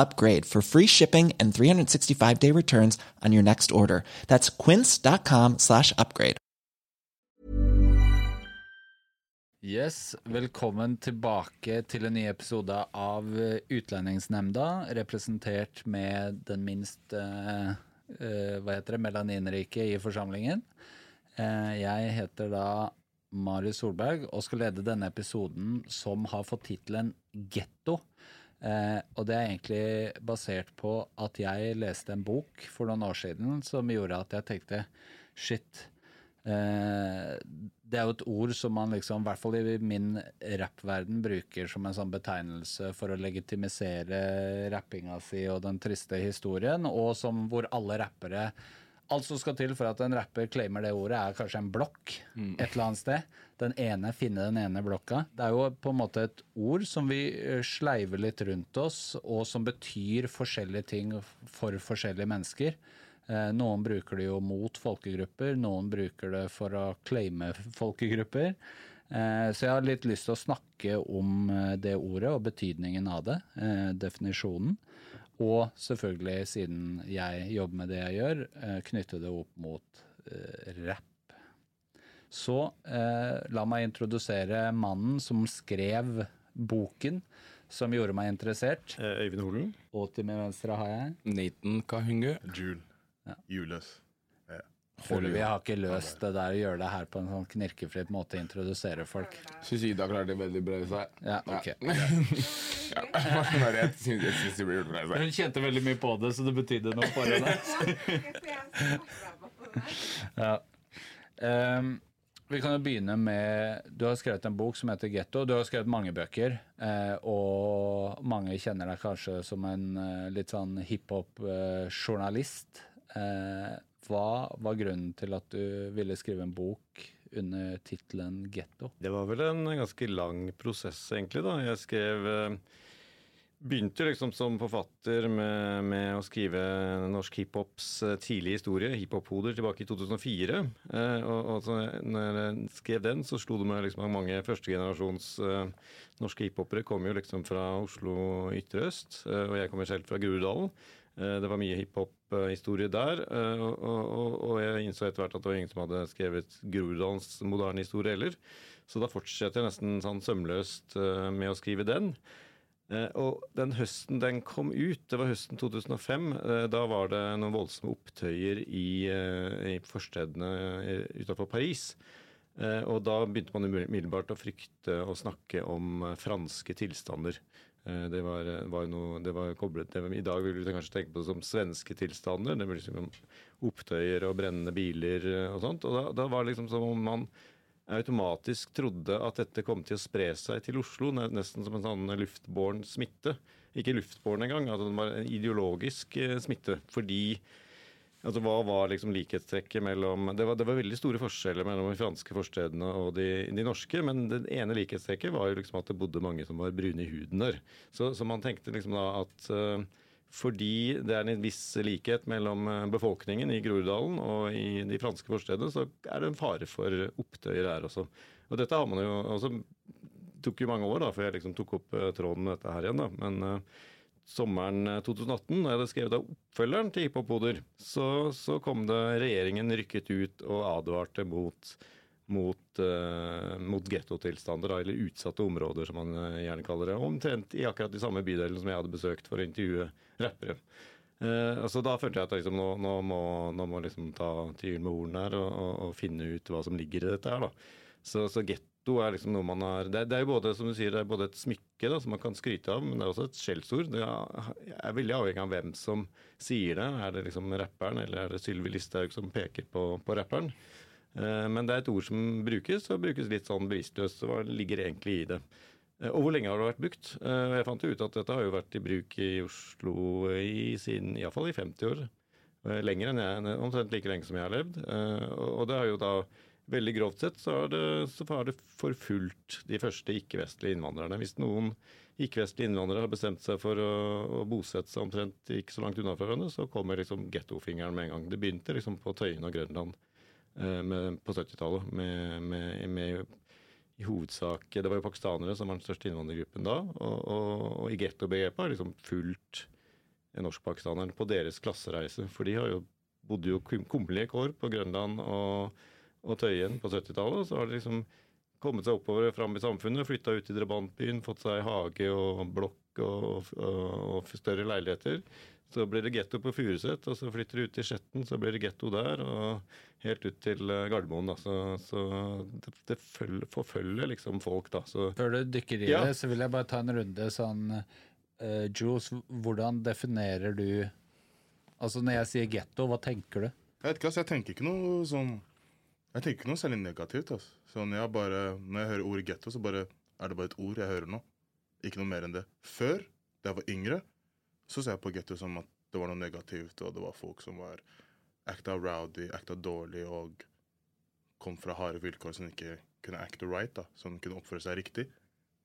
upgrade for free shipping and 365 day returns on your next order. That's quince.com slash upgrade. Yes, velkommen tilbake til en ny episode av Utlendingsnemnda, representert med den minst uh, uh, melaninrike i forsamlingen. Uh, jeg heter da Marius Solberg og skal lede denne episoden som har fått tittelen Getto. Eh, og det er egentlig basert på at jeg leste en bok for noen år siden som gjorde at jeg tenkte shit. Eh, det er jo et ord som man liksom, i hvert fall i min rappverden, bruker som en sånn betegnelse for å legitimisere rappinga si og den triste historien, og som hvor alle rappere Alt som skal til for at en rapper claimer det ordet, er kanskje en blokk et eller annet sted. Den ene, finne den ene blokka. Det er jo på en måte et ord som vi eh, sleiver litt rundt oss, og som betyr forskjellige ting for forskjellige mennesker. Eh, Noen bruker det jo mot folkegrupper, noen bruker det for å claime folkegrupper. Eh, Så jeg har litt lyst til å snakke om det ordet og betydningen av det, definisjonen. Og selvfølgelig, siden jeg jobber med det jeg gjør, eh, knytte det opp mot eh, rapp. Så eh, la meg introdusere mannen som skrev boken som gjorde meg interessert. Eh, Øyvind Holen. Og til min venstre har jeg Nathan Kahunge. Jule. Jules. Føler vi har ikke løst det der å gjøre det her på en sånn knirkefritt måte å introdusere folk. Syns Ida klarte det veldig bra i seg. Ja, ok. Ja. Bare jeg syns jeg synes det i seg. Hun kjente veldig mye på det, så det betydde noe for henne. Ja. Um, vi kan jo begynne med Du har skrevet en bok som heter 'Getto'. Du har skrevet mange bøker, eh, og mange kjenner deg kanskje som en eh, litt sånn hiphop-journalist. Eh, hva var grunnen til at du ville skrive en bok under tittelen 'Getto'? Det var vel en ganske lang prosess, egentlig. da. Jeg skrev eh, Begynte liksom som forfatter med, med å skrive norsk hiphops eh, tidlige historie, hiphop-hoder, tilbake i 2004. Eh, og, og så når jeg skrev den, så slo det meg liksom at mange førstegenerasjons eh, norske hiphopere kom jo liksom fra Oslo ytre øst, eh, og jeg kommer selv fra Groruddalen. Eh, Det var mye hiphop-historie der, eh, og, og, og jeg innså etter hvert at det var ingen som hadde skrevet Groruddalens moderne historie heller. Så da fortsetter jeg nesten sånn sømløst med å skrive den. Eh, Og den høsten den kom ut, det var høsten 2005, eh, da var det noen voldsomme opptøyer i, eh, i forstedene utenfor Paris. Og da begynte man umiddelbart å frykte å snakke om franske tilstander. Det var, var noe, det var koblet, det var, I dag vil vi kanskje tenke på det som svenske tilstander. Det blir liksom opptøyer og brennende biler og sånt. Og da, da var det liksom som om man automatisk trodde at dette kom til å spre seg til Oslo, nesten som en sånn luftbåren smitte. Ikke luftbåren engang, altså det var en ideologisk eh, smitte. Fordi Altså, Hva var liksom likhetstrekket mellom det var, det var veldig store forskjeller mellom de franske forstedene og de, de norske, men det ene likhetstrekket var jo liksom at det bodde mange som var brune i huden der. Så, så man tenkte liksom da at eh, fordi det er en viss likhet mellom eh, befolkningen i Groruddalen og i de franske forstedene, så er det en fare for opptøyer der også. Og dette har man jo også tok jo mange år da, før jeg liksom tok opp eh, tråden med dette her igjen. da, men uh, sommeren eh, 2018, da jeg hadde skrevet av oppfølgeren til Hiphop-hoder, så, så kom det regjeringen rykket ut og advarte mot, mot, uh, mot gettotilstander, eller utsatte områder, som man eh, gjerne kaller det. Omtrent i akkurat de samme bydelene som jeg hadde besøkt for å intervjue rappere. Uh, altså Da følte jeg at liksom, nå, nå må, nå må liksom ta tyren med horn her og, og, og, finne ut hva som ligger i dette her. da. Så, så getto er liksom noe man har det, det, er jo både som du sier, det er både et smykke da, som man kan skryte av, men det er også et skjellsord. Det er, er veldig avhengig av hvem som sier det. Er det liksom rapperen, eller er det Sylvi Listhaug som peker på, på rapperen? Eh, men det er et ord som brukes, og brukes litt sånn bevisstløst. Hva ligger egentlig i det? Eh, og hvor lenge har det vært brukt? Eh, jeg fant ut at dette har jo vært i bruk i Oslo i siden iallfall i 50 år. Lenger enn jeg, omtrent like lenge som jeg har levd. Og det har jo da veldig grovt sett så har det, så det forfulgt de første ikke-vestlige innvandrerne. Hvis noen ikke-vestlige innvandrere har bestemt seg for å, å, bosette seg omtrent ikke så langt unna hverandre, så kommer liksom gettofingeren med en gang. Det begynte liksom på Tøyen og Grønland med, på 70-tallet med, med, med, i hovedsak Det var jo pakistanere som var den største innvandrergruppen da. Og, og, og i gettobegrepet har liksom fulgt norskpakistanerne på deres klassereise. For de jo, bodde jo kummerlige kår på Grønland og og Tøyen på 70-tallet. Og Så har de liksom kommet seg oppover fram i samfunnet, flytta ut i drabantbyen, fått seg hage og blokk og, og, og større leiligheter. Så blir det getto på Furuset, og så flytter de ut til Skjetten, så blir det getto der. Og helt ut til eh, Gardermoen, da. Så, så det, det følger, forfølger liksom folk, da. Så, Før du dykker i ja. det, så vil jeg bare ta en runde sånn uh, Jules, hvordan definerer du Altså når jeg sier getto, hva tenker du? Jeg vet ikke, altså, jeg tenker ikke noe sånn jeg tenker ikke noe særlig negativt. Altså. Sånn, jeg bare, når jeg hører ordet getto, så bare, er det bare et ord jeg hører nå. Ikke noe mer enn det. Før, da jeg var yngre, så ser jeg på getto som at det var noe negativt, og det var folk som var acta rowdy, acta dårlig og kom fra harde vilkår som ikke kunne acte right, da, som kunne oppføre seg riktig.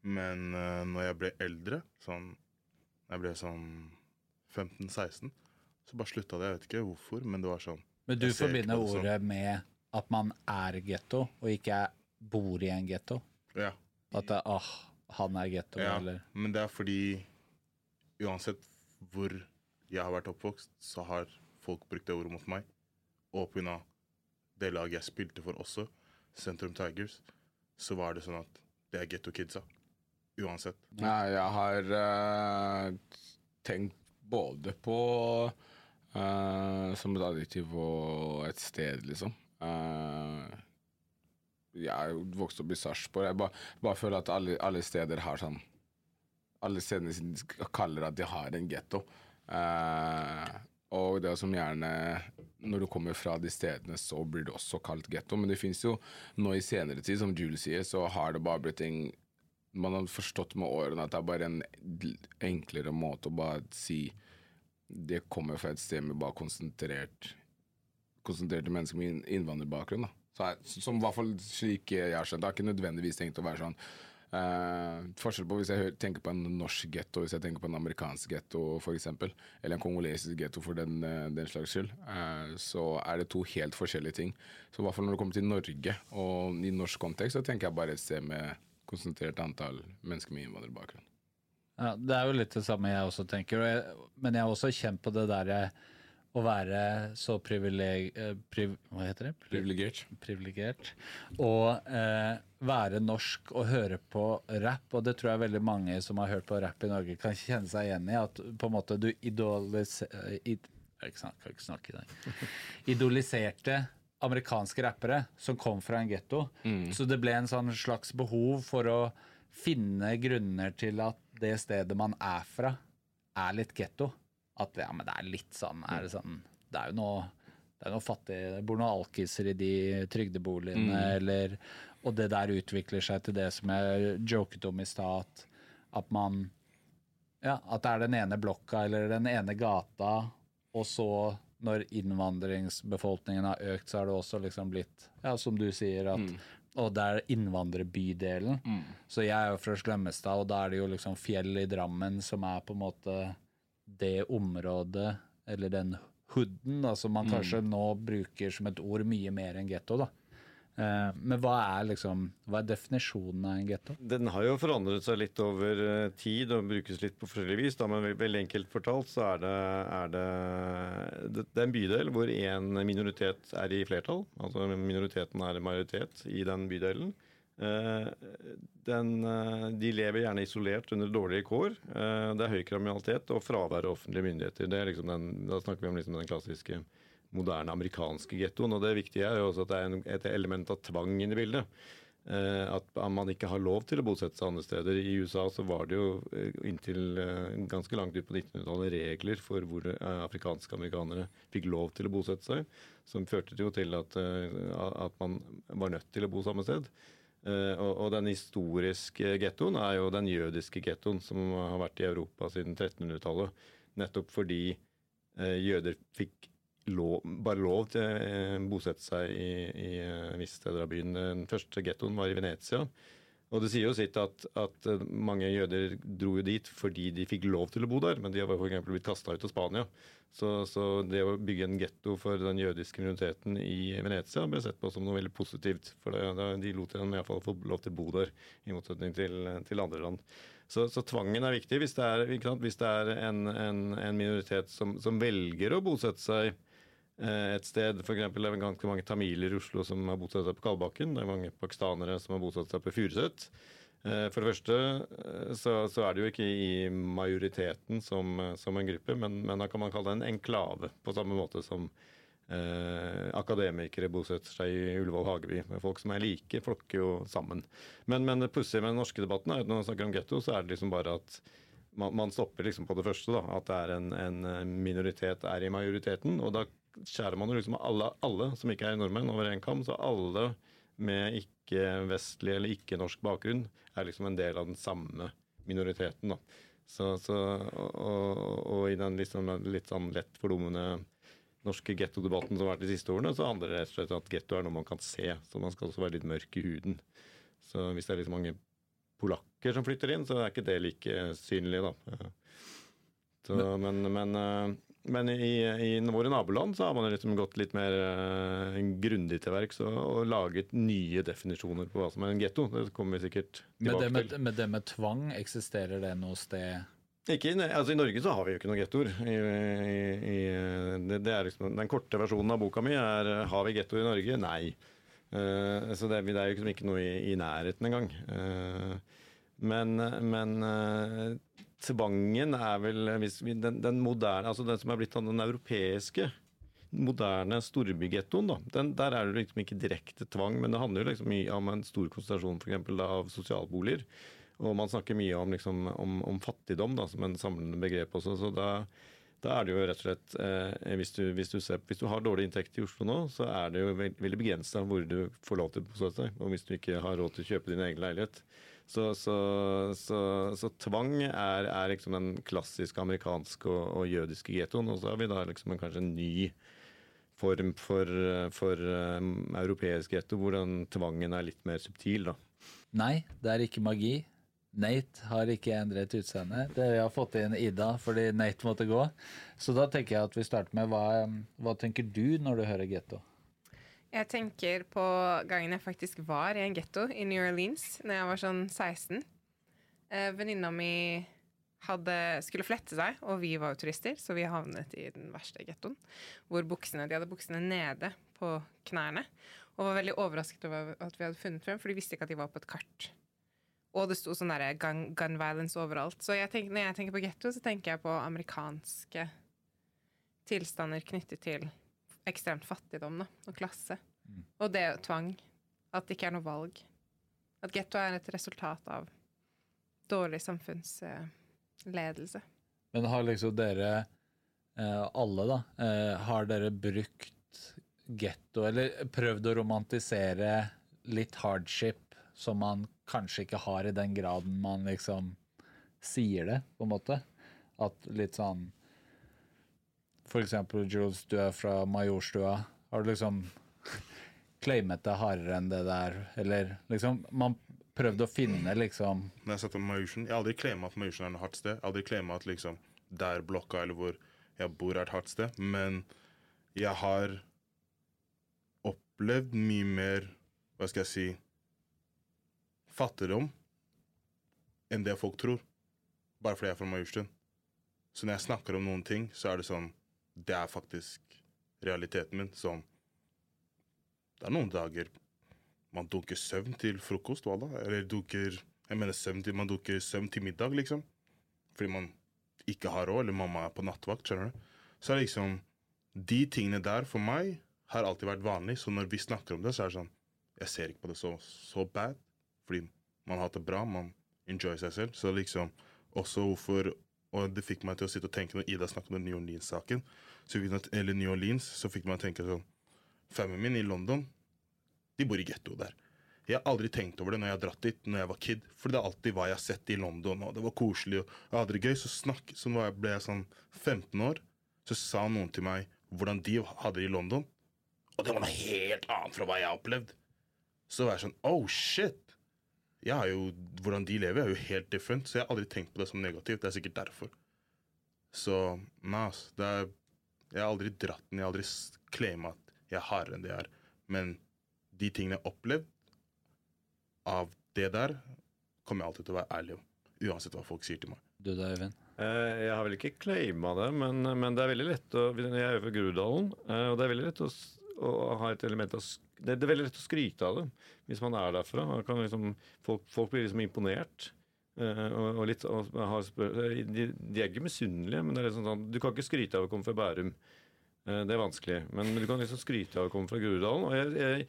Men uh, når jeg ble eldre, sånn jeg ble sånn 15-16, så bare slutta det. Jeg vet ikke hvorfor, men det var sånn Men du forbinder ordet med at man er getto, og ikke bor i en getto? Ja. At det, åh, han er getto, ja, eller Men det er fordi uansett hvor jeg har vært oppvokst, så har folk brukt det ordet mot meg. Og pga. det laget jeg spilte for også, Sentrum Tigers, så var det sånn at det er getto-kidsa. Uansett. Nei, jeg har uh, tenkt både på uh, som et adjektiv og et sted, liksom. Uh, jeg vokste opp i Sarpsborg. Jeg bare, bare, føler at alle, alle, steder har sånn Alle stedene kaller at de har en getto. Uh, og det er som gjerne Når du kommer fra de stedene, så blir det også kalt getto. Men det fins jo nå i senere tid, som Julie sier, så har det bare blitt en Man har forstått med årene at det er bare en enklere måte å bare si Det kommer fra et sted med bare konsentrert konsentrerte mennesker med innvandrerbakgrunn. som i hvert fall slik jeg har skjønt. Det har ikke nødvendigvis tenkt å være sånn. Uh, forskjell på hvis jeg tenker på en norsk getto, hvis jeg tenker på en amerikansk getto f.eks., eller en kongolesisk getto for den, uh, den slags skyld, uh, så er det to helt forskjellige ting. Så i hvert fall når det kommer til Norge og i norsk kontekst, så tenker jeg bare et sted med konsentrert antall mennesker med innvandrerbakgrunn. Ja, Det er jo litt det samme jeg også tenker, men jeg har også kjent på det der jeg å være så privileg... Eh, priv, hva heter det? Privilegert. Privilegert. Og eh, være norsk og høre på rap, og det tror jeg veldig mange som har hørt på rap i Norge, kan kjenne seg igjen i. At på en måte du idoliser... Id, jeg kan ikke snakke i dag. Idoliserte amerikanske rappere som kom fra en getto. Mm. Så det ble en sånn slags behov for å finne grunner til at det stedet man er fra, er litt getto. At ja, men det er litt sånn er det, sånn, det er jo noe det er noe fattig, det bor noen alkiser i de trygdeboligene, mm. eller Og det der utvikler seg til det som jeg joket om i stad, at, at, man Ja, at det er den ene blokka eller den ene gata, og så når innvandringsbefolkningen har økt, så har det også liksom blitt, ja, som du sier, at mm. Og det er innvandrerbydelen. Mm. Så jeg er jo fra Slemmestad, og da er det jo liksom fjell i Drammen som er på en måte det området, eller den hooden, da, som man mm. kanskje nå bruker som et ord mye mer enn getto. da. Eh, men hva er liksom, hva er definisjonen av en getto? Den har jo forandret seg litt over eh, tid og brukes litt på forskjellig vis. Da, men veldig enkelt fortalt så er det, er det, det er en bydel hvor én minoritet er i flertall. Altså minoriteten er majoritet i den bydelen. Eh, den, eh, de lever gjerne isolert under dårlige kår. Eh, det er høy kriminalitet og fravær av offentlige myndigheter. Er liksom den, da snakker vi om liksom den klassiske moderne amerikanske gettoen. Og det viktige er jo også at det er et element av tvang inne i bildet. At man ikke har lov til å bosette seg andre steder. I USA så var det jo inntil ganske langt ut på 1900-tallet regler for hvor afrikanske amerikanere fikk lov til å bosette seg, som førte jo til at, at man var nødt til å bo samme sted. Og, og den historiske gettoen er jo den jødiske gettoen som har vært i Europa siden 1300-tallet. Nettopp fordi jøder fikk lov, bare lov til å eh, bosette seg i, i eh, visse steder av byen. Den første gettoen var i Venezia. Og det sier jo sitt at, at, mange jøder dro jo dit fordi de fikk lov til å bo der, men de har f.eks. blitt kasta ut av Spania. Så, så, det å bygge en getto for den jødiske minoriteten i Venezia ble sett på som noe veldig positivt. For det, de lot dem iallfall få lov til å bo der, i motsetning til, til andre land. Så, så, tvangen er viktig. Hvis det er, hvis det er en, en, en, minoritet som, som velger å bosette seg Eh, et sted. For eksempel, det er ganske mange tamiler i Oslo som har bosatt seg på Kalbakken. Det er mange pakistanere som har bosatt seg på Furuset. Eh, for det første eh, så, så, er det jo ikke i majoriteten som, som en gruppe, men, men, da kan man kalle det en enklave, på samme måte som eh, akademikere bosetter seg i Ullevål Hageby. Folk som er like, flokker jo sammen. Men, men det pussige med den norske debatten er at når man snakker om getto, så er det liksom bare at man, man stopper liksom på det første, da, at det er en, en minoritet er i majoriteten. og da skjærer man jo liksom alle, alle som ikke er nordmenn, over én kam. Så alle med ikke-vestlig eller ikke-norsk bakgrunn er liksom en del av den samme minoriteten. da. Så, så, og, og, i den liksom, litt sånn lett fordummende norske gettodebatten som har vært de siste årene, så handler det rett og slett om at getto er noe man kan se. Så man skal også være litt mørk i huden. Så hvis det er liksom mange polakker som flytter inn, så er ikke det like synlig, da. Så, men, men eh, men i, i, våre naboland så har man liksom gått litt mer uh, grundig til verks og, og, laget nye definisjoner på hva som er en getto. Det kommer vi sikkert tilbake med til. Med det med tvang, eksisterer det noe sted ikke, altså I Norge så har vi jo ikke noen gettoer. Det, det er liksom, den korte versjonen av boka mi er 'Har vi gettoer i Norge?' Nei. Uh, så det, det, er jo liksom ikke noe i, i nærheten engang. Uh, men, men tvangen er vel den, den, moderne, altså den som er blitt den europeiske moderne storbygettoen, der er det liksom ikke direkte tvang, men det handler jo liksom mye om en stor konsentrasjon for eksempel, da, av sosialboliger. Og man snakker mye om, liksom, om, om fattigdom da, som en samlende begrep også. så da da er det jo rett og slett eh, hvis, du, hvis, du ser, hvis, du, har dårlig inntekt i Oslo nå, så er det jo veldig begrensa hvor du får lov til å bosette deg. Og hvis du ikke har råd til å kjøpe din egen leilighet. Så, så, så, så tvang er, er, liksom den klassiske amerikanske og, og jødiske gettoen. Og så har vi da liksom en, kanskje en ny form for, for um, europeisk getto, hvor den tvangen er litt mer subtil. da. Nei, det er ikke magi. Nate har ikke endret utseende. Det vi har fått inn Ida fordi Nate måtte gå. Så da tenker jeg at vi starter med hva, hva tenker du når du hører getto? Jeg tenker på gangen jeg faktisk var i en getto i New Orleans når jeg var sånn 16. Eh, Venninna mi hadde, skulle flette seg, og vi var jo turister, så vi havnet i den verste gettoen. Hvor buksene, de hadde buksene nede på knærne. Og var veldig overrasket over at vi hadde funnet frem, for de visste ikke at de var på et kart. Og det sto sånn derre gun, gun, violence overalt. Så jeg tenker, når jeg tenker på getto, så tenker jeg på amerikanske tilstander knyttet til ekstremt fattigdom da, og klasse. Mm. Og det tvang. At det ikke er noe valg. At getto er et resultat av dårlig samfunnsledelse. Men har liksom dere, eh, alle da, eh, har dere brukt getto, eller prøvd å romantisere litt hardship som man kanskje ikke har i den graden man liksom sier det, på en måte? At litt sånn eksempel, Jules, du er fra Majorstua. Har du liksom claimet det hardere enn det der, eller liksom Man prøvde å finne liksom Når jeg satt Majorstua, Jeg har aldri claima at Majorstuen er et hardt sted. Jeg har aldri claima at liksom der blokka eller hvor jeg bor, er et hardt sted. Men jeg har opplevd mye mer Hva skal jeg si Fattigdom enn det folk tror. Bare fordi jeg er fra Majorstuen. Så når jeg snakker om noen ting, så er det sånn det er faktisk realiteten min. Som Det er noen dager man dunker søvn til frokost, wallah. Eller dunker Jeg mener søvn til Man dunker søvn til middag, liksom. Fordi man ikke har råd, eller mamma er på nattvakt, skjønner du. Så er det liksom De tingene der for meg har alltid vært vanlig, så når vi snakker om det, så er det sånn Jeg ser ikke på det så, så bad, fordi man har hatt det bra, man enjoyer seg selv. Så liksom også hvorfor Og det fikk meg til å sitte og tenke når Ida snakket om New Orleans-saken, så eller New Orleans, så fikk meg tenke sånn Familien min i London, de bor i getto der. Jeg har aldri tenkt over det når jeg har dratt dit når jeg var kid. For det er alltid hva jeg har sett i London, og det var koselig. og jeg hadde det gøy. Så, snakk, så når jeg ble sånn 15 år, så sa noen til meg hvordan de hadde det i London. Og det var noe helt annet fra hva jeg har opplevd. Så var jeg sånn Oh, shit! Jeg har jo, Hvordan de lever, er jo helt different. Så jeg har aldri tenkt på det som negativt. Det er sikkert derfor. Så nei, ass. Det er, jeg har aldri dratt den. Jeg har aldri claima at jeg er hardere enn det jeg er. Men de tingene jeg har opplevd av det der, kommer jeg alltid til å være ærlig om. Uansett hva folk sier til meg. Du da, Øyvind? Eh, Jeg har vel ikke claima det, men, men det er veldig lett å Jeg er jo fra Groruddalen, eh, og det er veldig lett å, å ha et element av det, er veldig lett å skryte av det hvis man er derfra. Man liksom, folk, folk blir liksom imponert. eh, og, og litt, og har de, de er ikke misunnelige, men det er liksom sånn, du kan ikke skryte av å komme fra Bærum. Eh, Det er vanskelig. Men du kan liksom skryte av å komme fra Groruddalen. Og jeg, jeg,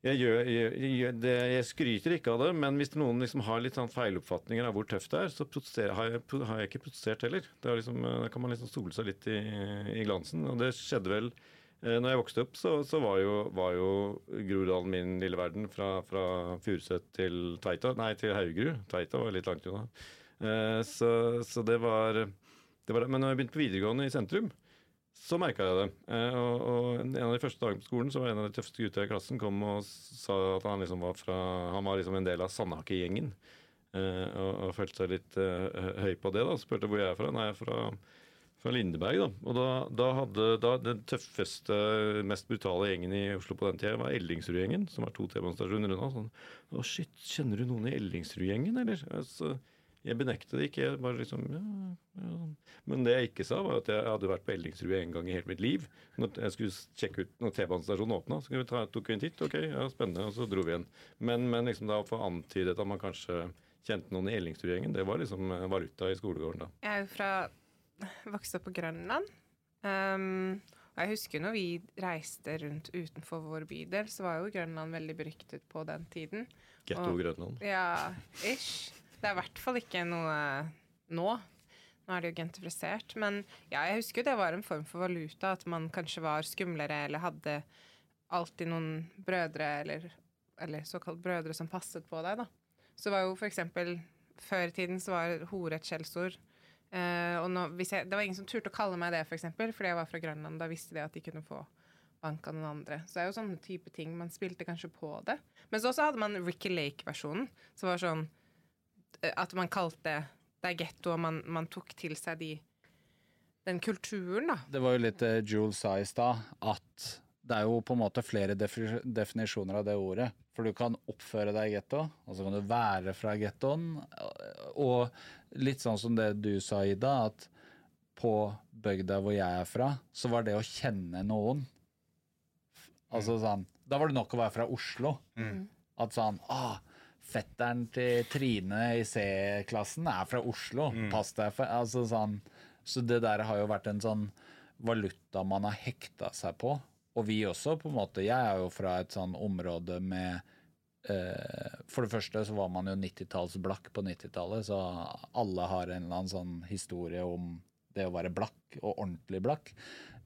jeg, jeg, jeg, jeg skryter ikke av det, men hvis noen liksom har litt sånn feiloppfatninger av hvor tøft det er, så har, har jeg ikke protestert heller. Er liksom, eh, da kan man liksom stole seg litt i, i glansen. Og det skjedde vel eh, når jeg vokste opp, så, så var, jo, var jo Groruddalen min lille verden. Fra, fra Furuset til Tveita. Nei, til Haugerud. Tveita var litt langt unna. Eh, Så, så det var, det var. Men når jeg begynte på videregående i sentrum, så merka jeg det. Eh, og, og En av de første dagene på skolen så var en av de tøffeste gutta i klassen kom og sa at han liksom var fra Han var liksom en del av Sandhakke-gjengen. Eh, og, og følte seg litt eh, høy på det. da Spurte hvor jeg er fra. Nei, jeg er fra, fra Lindeberg. da Og da, da hadde da den tøffeste, mest brutale gjengen i Oslo på den tida var Ellingsrud-gjengen, som var to T-banestasjoner unna. Sånn, å shit, kjenner du noen i Ellingsrud-gjengen, eller? Altså, jeg benekter det ikke. Jeg bare liksom, ja, ja. Men det jeg ikke sa, var at jeg hadde vært på Ellingsrud en gang i hele mitt liv. Når jeg skulle sjekke ut når T-banestasjonen åpna, så vi ta, tok vi en titt. Ok, ja, spennende. Og så dro vi igjen. Men, men liksom da å få antydet at man kanskje kjente noen i Ellingsrud-gjengen, det var liksom eh, valuta i skolegården da. Jeg er jo fra Vokste opp på Grønland. Um, og jeg husker når vi reiste rundt utenfor vår bydel, så var jo Grønland veldig beryktet på den tiden. Getto Grønland. Ja, ish. Det er i hvert fall ikke noe nå. Nå er det jo gentrifisert. Men ja, jeg husker det var en form for valuta, at man kanskje var skumlere eller hadde alltid noen brødre eller, eller såkalt brødre som passet på deg, da. Så var jo for eksempel Før i tiden så var hore et skjellsord. Eh, og nå, jeg, det var ingen som turte å kalle meg det, for eksempel, fordi jeg var fra Grønland. Da visste de at de kunne få bank av noen andre. Så det er jo sånne type ting. Man spilte kanskje på det. Men så hadde man Ricky Lake-versjonen, som var sånn eh, at man kalte det getto, og man, man tok til seg de, den kulturen, da. Det var jo litt uh, Jules sa i stad, at det er jo på en måte flere definisjoner av det ordet. For du kan oppføre deg i getto, og så kan du være fra gettoen. Og litt sånn som det du sa, Ida, at på bygda hvor jeg er fra, så var det å kjenne noen Altså sånn Da var det nok å være fra Oslo. At sånn ah, Fetteren til Trine i C-klassen er fra Oslo. Pass deg for altså sånn, Så det der har jo vært en sånn valuta man har hekta seg på. Og vi også, på en måte. Jeg er jo fra et sånn område med For det første så var man jo 90-tallsblakk på 90-tallet, så alle har en eller annen sånn historie om det å være blakk, og ordentlig blakk.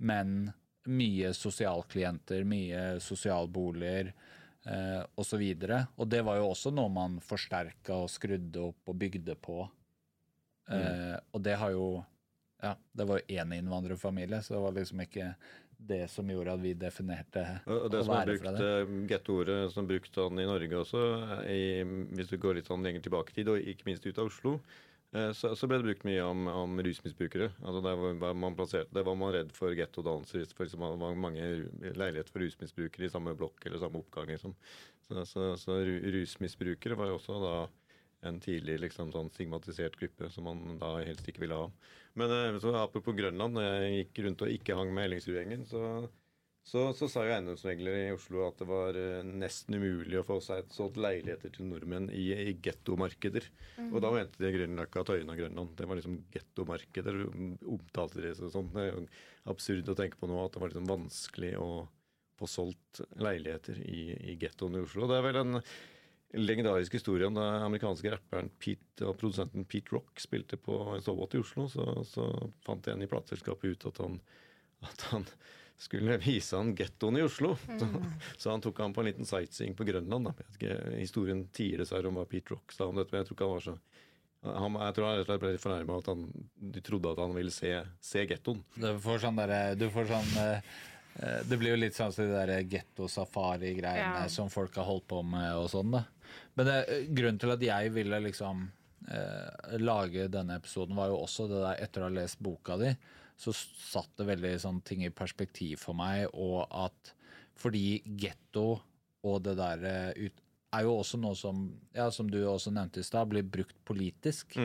Men mye sosialklienter, mye sosialboliger eh, osv. Og, og det var jo også noe man forsterka og skrudde opp og bygde på. Eh, og det har jo Ja, det var jo én innvandrerfamilie, så det var liksom ikke det som gjorde at vi definerte Og det å som være brukt, fra det. eh, gettoordet som er brukt sånn i Norge også, i, hvis du går litt sånn lenger tilbake i tid, og ikke minst ut av Oslo, eh, så, så ble det brukt mye om, om rusmisbrukere. Altså det, var, man plassert, det var man redd for gettodannelser. For det var mange leiligheter for rusmisbrukere i samme blokk eller samme oppgang. Liksom. Så, så, så rusmisbrukere var jo også da en tidlig liksom, sånn stigmatisert gruppe som man da helst ikke ville ha. Men eh, så apropos Grønland, når jeg gikk rundt og ikke hang med Ellingsrud-gjengen, så, så, så sa jo eiendomsmeglere i Oslo at det var eh, nesten umulig å få seg solgt leiligheter til nordmenn i, i gettomarkeder. Og da mente de Grünerløkka, Tøyen og Grønland. Det var liksom gettomarkeder. Omtalte de det sånn. Det er jo absurd å tenke på nå at det var liksom vanskelig å få solgt leiligheter i, i gettoen i Oslo. Det er vel en legendarisk historie om da amerikanske rapperen Pete og produsenten Pete Rock spilte på en sovebåt i Oslo. Så, så fant en i plateselskapet ut at han, at han skulle vise han gettoen i Oslo. Så, så han tok han på en liten sightseeing på Grønland. Da. Jeg vet ikke, historien tier dessverre om hva Pete Rock sa om dette, men jeg tror ikke han var så han, jeg tror han ble litt fornærma at han, de trodde at han ville se, se gettoen. Du får sånn derre Du får sånn Det blir jo litt sånn som de der getto-safari-greiene Ja. som folk har holdt på med og sånn, da. Men det, grunnen til at jeg ville liksom eh, lage denne episoden, var jo også det der etter å ha lest boka di, så satt det veldig sånn ting i perspektiv for meg, og at fordi getto og det der eh, ut, er jo også noe som, ja, som du også nevnte i stad, blir brukt politisk.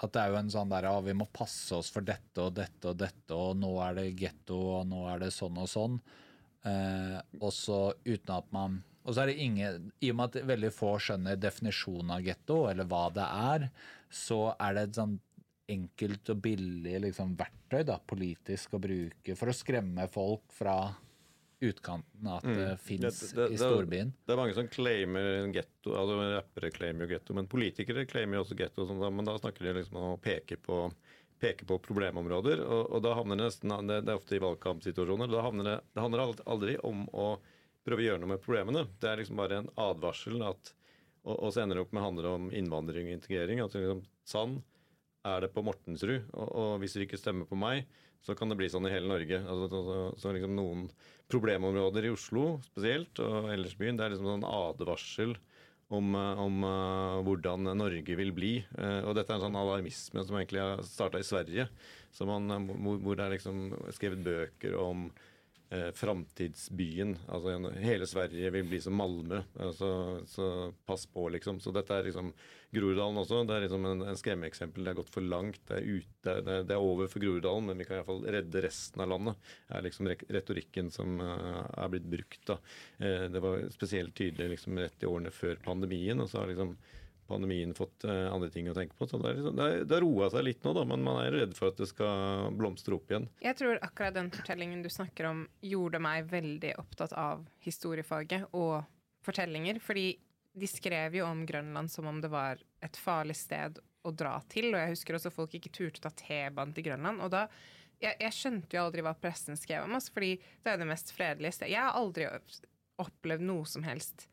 At det er jo en sånn der, ah, vi må passe oss for dette og dette og dette, og nå er det getto, og nå er det sånn og sånn. Eh, også uten at man Og så er det ingen I og med at veldig få skjønner definisjonen av getto, eller hva det er, så er det et sånn enkelt og billig liksom, verktøy da, politisk å bruke for å skremme folk fra utkanten at at det fins Det- det- i storbyen. Det er mange som claimer en getto, altså rappere claimer jo getto, men politikere claimer jo også getto. Sånn, men da snakker de liksom om å peke på, peke på problemområder, og, og da havner det nesten det, det er ofte i valgkampsituasjoner. Da havner det, det handler ald- aldri om å prøve å gjøre noe med problemene. Det er liksom bare en advarsel at og, og så ender det opp med å handle om innvandring og integrering. At liksom, Sann er det på Mortensrud, og, og hvis dere ikke stemmer på meg, så kan det bli sånn i hele Norge. Altså, så, så, så liksom noen problemområder i Oslo spesielt, og ellers byen, det er liksom sånn advarsel om, eh, om uh, hvordan Norge vil bli. Uh, og dette er en sånn alarmisme som egentlig har starta i Sverige, man, hvor, hvor det er liksom skrevet bøker om eh, framtidsbyen. Altså hele Sverige vil bli som Malmö. Altså, så pass på, liksom. Så dette er liksom Groruddalen også. Det er liksom en, en skremmeeksempel. Det er gått for langt. Det er, ut, det, det, er over for Groruddalen, men vi kan iallfall redde resten av landet. Det er liksom retorikken som uh, er blitt brukt. da. Eh, det var spesielt tydelig liksom rett i årene før pandemien. og så har liksom pandemien fått eh, andre ting å tenke på. Så det, er liksom, det, er, det har roa seg litt nå, da, men man er redd for at det skal blomstre opp igjen. Jeg tror akkurat den fortellingen du snakker om, gjorde meg veldig opptatt av historiefaget og fortellinger. Fordi de skrev jo om Grønland som om det var et farlig sted å dra til. Og jeg husker også folk ikke turte å ta T-banen til Grønland. Og da jeg, jeg skjønte jo aldri hva pressen skrev om oss, fordi det er det mest fredelige stedet. Jeg har aldri opplevd noe som helst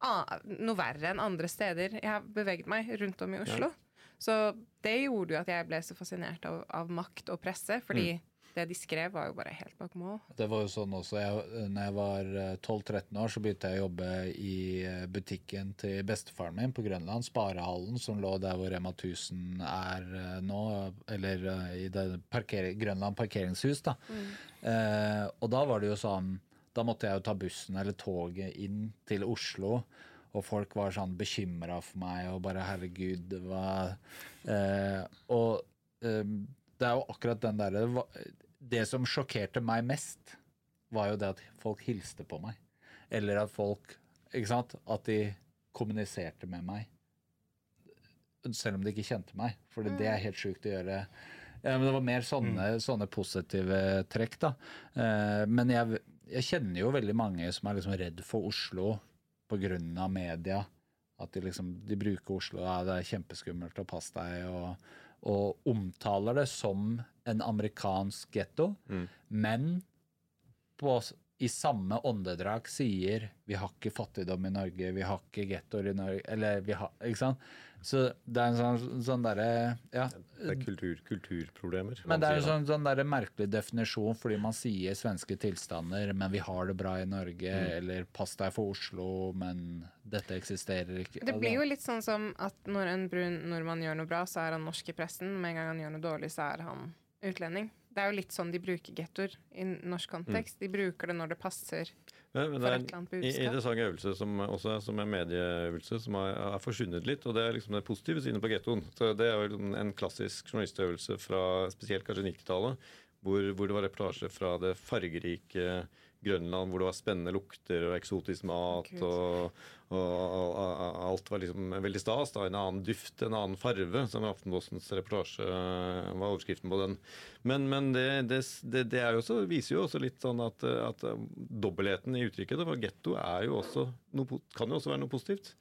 noe verre enn andre steder. Jeg har beveget meg rundt om i Oslo. Så det gjorde jo at jeg ble så fascinert av, av makt og presse, fordi det de skrev, var jo bare helt bak mål. Det var jo sånn også, jeg, når jeg var eh, 12-13 år, så begynte jeg å jobbe i eh, butikken til bestefaren min på Grønland, Sparehallen, som lå der hvor Rema 1000 er eh, nå, eller eh, i det parker Grønland parkeringshus, da. Eh, og da var det jo sånn, da måtte jeg jo ta bussen eller toget inn til Oslo, og folk var sånn bekymra for meg, og bare herregud, det var eh, Og eh, det er jo akkurat den derre Det som sjokkerte meg mest, var jo det at folk hilste på meg. Eller at folk Ikke sant? At de kommuniserte med meg. Selv om de ikke kjente meg. For det er helt sjukt å gjøre. Ja, men det var mer sånne, sånne positive trekk, da. Eh, men jeg, jeg kjenner jo veldig mange som er liksom redd for Oslo pga. media. At de liksom de bruker Oslo, ja, det er kjempeskummelt, og pass deg, og, og omtaler det som en amerikansk getto, men på, i samme åndedrag sier vi har ikke fattigdom i Norge, vi har ikke gettoer i Norge, eller vi har Ikke sant? Så det er en sånn, sånn derre Ja. Det er kultur, kulturproblemer. Men det er en sånn, sånn der merkelig definisjon fordi man sier svenske tilstander, men vi har det bra i Norge, eller pass deg for Oslo, men dette eksisterer ikke. Det blir jo litt sånn som at når en brun nordmann gjør noe bra, så er han norsk i pressen. Med en gang han gjør noe dårlig, så er han utlending. Det er jo litt sånn de bruker gettoer i norsk kontekst. De bruker det når det passer. Men, men det er en interessant øvelse som også er, som er medieøvelse, som er, er, forsvunnet litt. Og det er liksom det positive synet på gettoen. Så Det er jo en klassisk journalistøvelse fra spesielt kanskje 90-tallet, hvor, hvor det var reportasje fra det fargerike Grønland, hvor det var spennende lukter og eksotisk mat. Og, og, og, og alt var liksom veldig stas. da, En annen duft, en annen farve, som Aftenpostens reportasje eh, var overskriften på den. Men, men det, det, det, jo også, viser jo også litt sånn at, at eh, dobbeltheten i uttrykket. For getto kan jo også være noe positivt.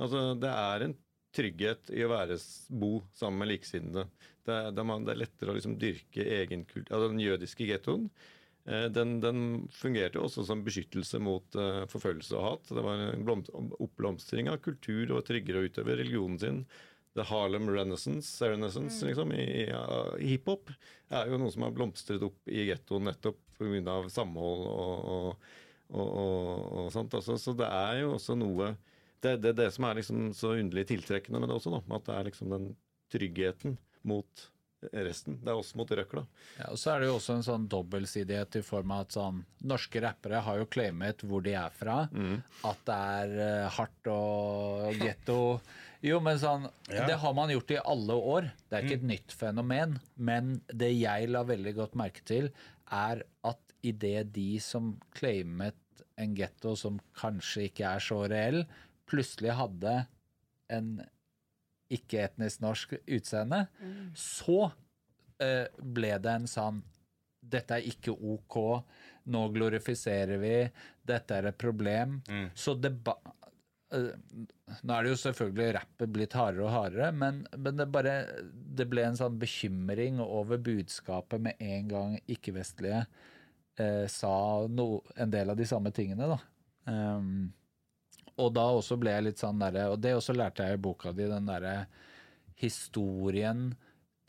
Altså, Det er en trygghet i å være, bo sammen med likesinnede. Det, det, er er lettere å liksom dyrke egen kultur, Altså, den jødiske gettoen den, den fungerte også som beskyttelse mot eh, forfølgelse og hat. Det var en oppblomstring av kultur og tryggere å utøve religionen sin. The Harlem Renaissance, Renaissance liksom, i, i, hiphop er jo noe som har blomstret opp i gettoen nettopp pga. samhold og, og, og, og sånt. Altså, så det er jo også noe Det er det, det som er liksom så underlig tiltrekkende med det også, da. At det er liksom den tryggheten mot resten. Det er oss mot røkla. Ja, og så er det jo også en sånn dobbeltsidighet i form av at sånn Norske rappere har jo claimet hvor de er fra. At det er eh, hardt og getto. Jo, men sånn Det har man gjort i alle år. Det er ikke et nytt fenomen. Men det jeg la veldig godt merke til, er at idet de som claimet en getto som kanskje ikke er så reell, plutselig hadde en ikke-etnisk norsk utseende, så eh, ble det en sånn dette er ikke ok, nå glorifiserer vi, dette er et problem. Så deba eh, Nå er det jo selvfølgelig rappet blitt hardere og hardere, men, men det bare Det ble en sånn bekymring over budskapet med en gang ikke-vestlige eh, sa no, en del av de samme tingene, da. Um, og da også ble jeg litt sånn derre Og det også lærte jeg i boka di, den derre historien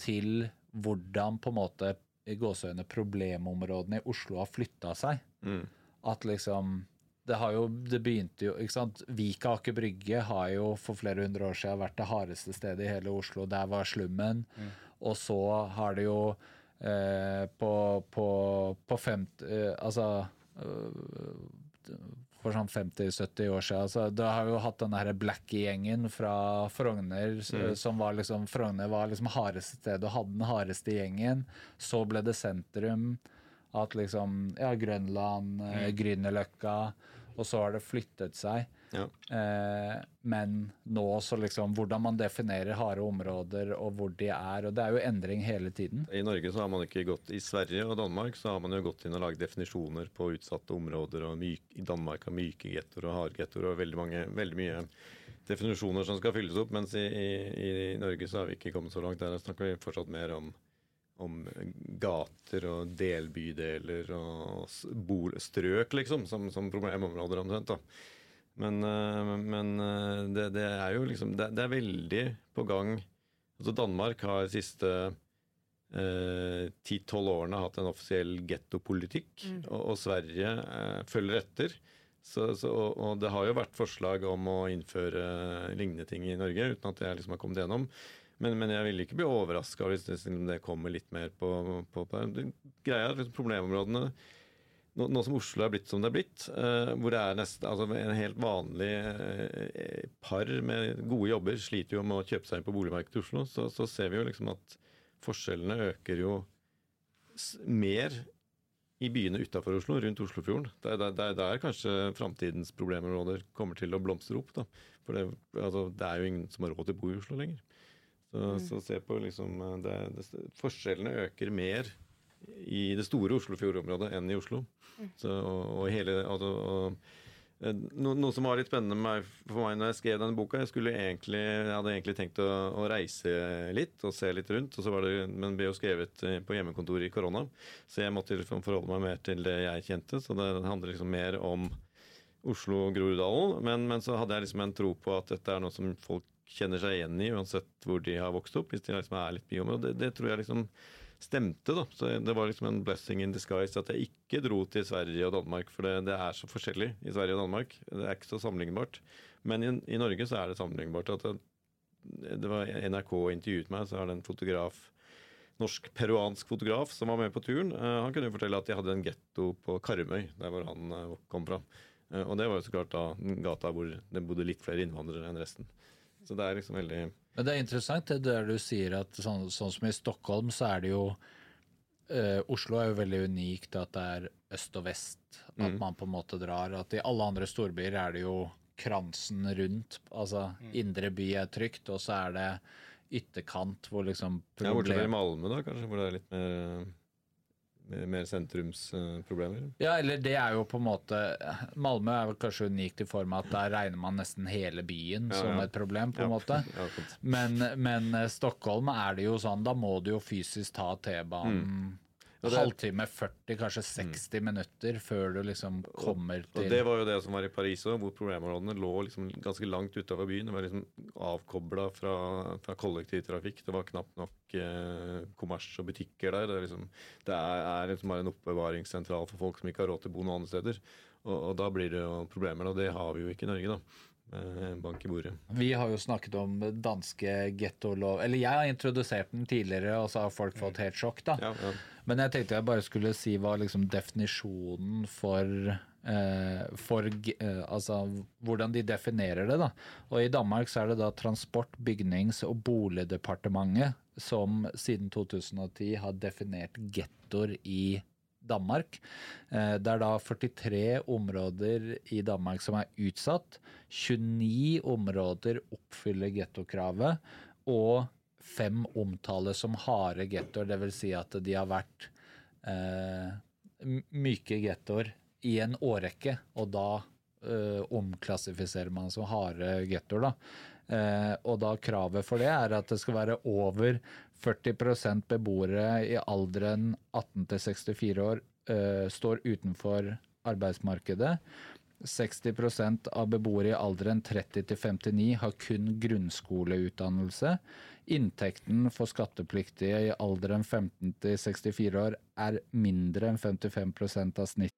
til hvordan på en måte i gåseøyne problemområdene i Oslo har flytta seg. At liksom det har jo, det begynte jo, ikke sant Vika Aker Brygge har jo for flere hundre år siden vært det hardeste stedet i hele Oslo. Der var slummen. Og så har det jo eh, på, på, på femt... Eh, altså øh, for sånn 50-70 år siden. Så du har jo hatt den her Blackie-gjengen fra Frogner, mm. som var liksom Frogner var liksom hardeste stedet og hadde den hardeste gjengen. Så ble det sentrum. At liksom Ja, Grønland, mm. Grünerløkka. Og så har det flyttet seg. Ja. Eh, men nå så liksom Hvordan man definerer harde områder og hvor de er. Og det er jo endring hele tiden. I Norge så har man ikke gått I Sverige og Danmark så har man jo gått inn og laget definisjoner på utsatte områder. og myk, I Danmark har myke gettoer og harde gettoer og veldig, mange, veldig mye definisjoner som skal fylles opp. Mens i, i, i Norge så har vi ikke kommet så langt. Der snakker vi fortsatt mer om, om gater og delbydeler og strøk, liksom, som, som problemområder omtrent. da. Men, eh, men eh, det, det er jo liksom det, det er veldig på gang Altså Danmark har de siste ti-tolv årene hatt en offisiell gettopolitikk, og, og Sverige eh, følger etter. Så, så, og, og det har jo vært forslag om å innføre lignende ting i Norge, uten at det liksom har kommet gjennom. Men, men jeg vil ikke bli overraska hvis det, kommer litt mer på, på, på. Greia er liksom problemområdene nå, nå som Oslo er blitt som det er blitt, eh, hvor det er nesten, altså en helt vanlig eh, par med gode jobber sliter jo med å kjøpe seg inn på boligmarkedet i Oslo, så, så ser vi jo liksom at forskjellene øker jo mer i byene utafor Oslo, rundt Oslofjorden. Det er der, der, der kanskje framtidens problemområder kommer til å blomstre opp. Da. For det, altså, det er jo ingen som har råd til å bo i Oslo lenger. Så, så se på liksom eh, det, det, Forskjellene øker mer i det store Oslofjordområdet enn i Oslo. Så, og, og hele, altså, og, eh, no, noe som var litt spennende meg, for meg når jeg skrev denne boka Jeg, skulle egentlig, jeg hadde egentlig tenkt å, å reise litt og se litt rundt, og så var det, men ble jo skrevet eh, på hjemmekontoret i korona. Så jeg måtte liksom forholde meg mer til det jeg kjente. Så det handler liksom mer om Oslo og Groruddalen. Men, men så hadde jeg liksom en tro på at dette er noe som folk kjenner seg igjen i, uansett hvor de har vokst opp. Hvis de liksom er litt byområde. Det, det tror jeg liksom stemte. da, så Det var liksom en blessing in disguise at jeg ikke dro til Sverige og Danmark. For det, det er så forskjellig i Sverige og Danmark. Det er ikke så sammenlignbart. Men i, i Norge så er det sammenlignbart. at det, det var NRK intervjuet meg, så har det en fotograf norsk-peruansk fotograf som var med på turen. Eh, han kunne fortelle at de hadde en getto på Karmøy, der hvor han eh, kom fra. Eh, og det var jo så klart da gata hvor det bodde litt flere innvandrere enn resten. Så det er liksom veldig Men det er interessant det der du sier at sånn, sånn som i Stockholm, så er det jo eh, Oslo er jo veldig unikt at det er øst og vest, at Mm. man på en måte drar. At i alle andre storbyer er det jo kransen rundt. Altså indre by er trygt, og så er det ytterkant hvor liksom Ja, Bortsett fra i Malmö, da, kanskje, hvor det er litt mer, mer, mer sentrumsproblemer. Ja, eller det er jo på en måte Malmö er vel kanskje unikt i form av at der regner man nesten hele byen Ja, som ja. et problem, på en Ja. måte. Men, men eh, Stockholm er det jo sånn, da må du jo fysisk ta T-banen Og det- halvtime, 40, kanskje 60 minutter før du liksom kommer Og til det var jo det som var i Paris òg, hvor problemområdene lå liksom ganske langt utafor byen. Det var liksom avkobla fra, fra kollektivtrafikk. Det var knapt nok eh, kommers og butikker der. Det er, liksom, det er, er liksom en oppbevaringssentral for folk som ikke har råd til å bo noen andre steder. Og, og da blir det jo problemer, og det har vi jo ikke i Norge, da. Eh, bank i bordet. Vi har jo snakket om danske gettolov Eller jeg har introdusert den tidligere, og så har folk fått helt sjokk, da. Ja, ja. Men jeg tenkte jeg bare skulle si hva liksom definisjonen for eh, for eh, altså hvordan de definerer det, da. Og i Danmark så er det da Transport-, bygnings- og boligdepartementet som siden 2010 har definert gettoer i Danmark. Eh, det er da 43 områder i Danmark som er utsatt. 29 områder oppfyller gettokravet, og fem omtales som harde gettoer, dvs. Si at de har vært eh, myke gettoer i en årrekke, og da eh, omklassifiserer man som harde gettoer. Eh, og da kravet for det er at det skal være over 40% beboere i alderen 18 til 64 år uh, står utenfor arbeidsmarkedet. 60% av beboere i alderen 30 til 59 har kun grunnskoleutdannelse. Inntekten for skattepliktige i alderen 15 til 64 år er mindre enn 55% av snitt.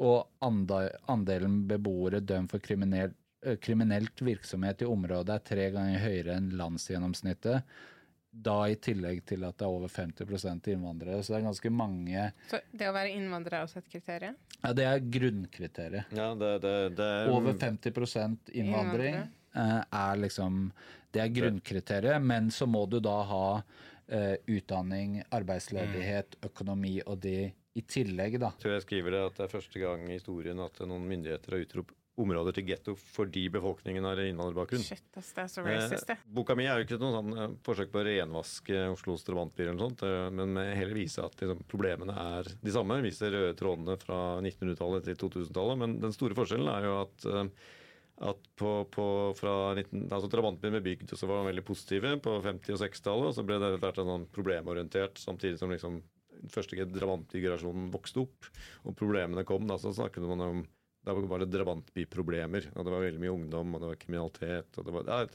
og andelen beboere dømt for kriminell, eh, kriminelt virksomhet i området er tre ganger høyere enn landsgjennomsnittet. Da i tillegg til at det er over 50% innvandrere. Så det er ganske mange Så det å være innvandrer er også et kriterium? Ja, det er grunnkriteriet. Ja, det, det, det er Over 50 innvandring Innvandrere. eh, er liksom Det er grunnkriteriet, men så må du da ha eh, utdanning, arbeidsledighet, økonomi og det i tillegg, da. tror jeg skriver det at det er første gang i historien at noen myndigheter har utropt områder til getto fordi befolkningen har innvandrerbakgrunn. Shit, ass, det er så racist, det. Eh, boka mi er jo ikke noe sånn eh, forsøk på å renvaske Oslos drabantbyer, eller noe sånt, eh, men med heller vise at liksom, problemene er de samme. Viser røde trådene fra 1900-tallet til 2000-tallet. Men den store forskjellen er jo at, eh, at på, på, fra 19, altså Drabantbyen ble bygd, og så var de veldig positive på 50- og 60-tallet. Og så ble det etter hvert sånn problemorientert, samtidig som liksom den første drabantbygenerasjonen vokste opp og problemene kom. da, Så snakket man om da var det drabantbyproblemer. og Det var veldig mye ungdom, og det var kriminalitet. og Det var er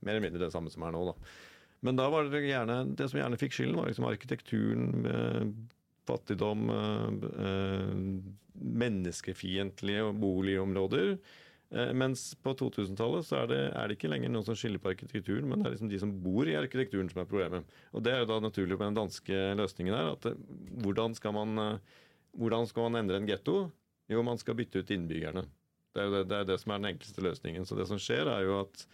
mer eller mindre det samme som er nå. da. Men da var det gjerne, det som gjerne fikk skylden, var liksom arkitekturen, eh, fattigdom, eh, eh, menneskefiendtlige boligområder. Eh, mens på 2000-tallet så er det, er det ikke lenger noen som skiller på arkitekturen, men det er liksom de som bor i arkitekturen som er problemet. Og det er jo da naturlig på den danske løsningen her. at eh, hvordan skal man, eh, hvordan skal man endre en getto? Jo, man skal bytte ut innbyggerne. Det er jo det, det, er det som er den enkleste løsningen. Så det som skjer, er jo at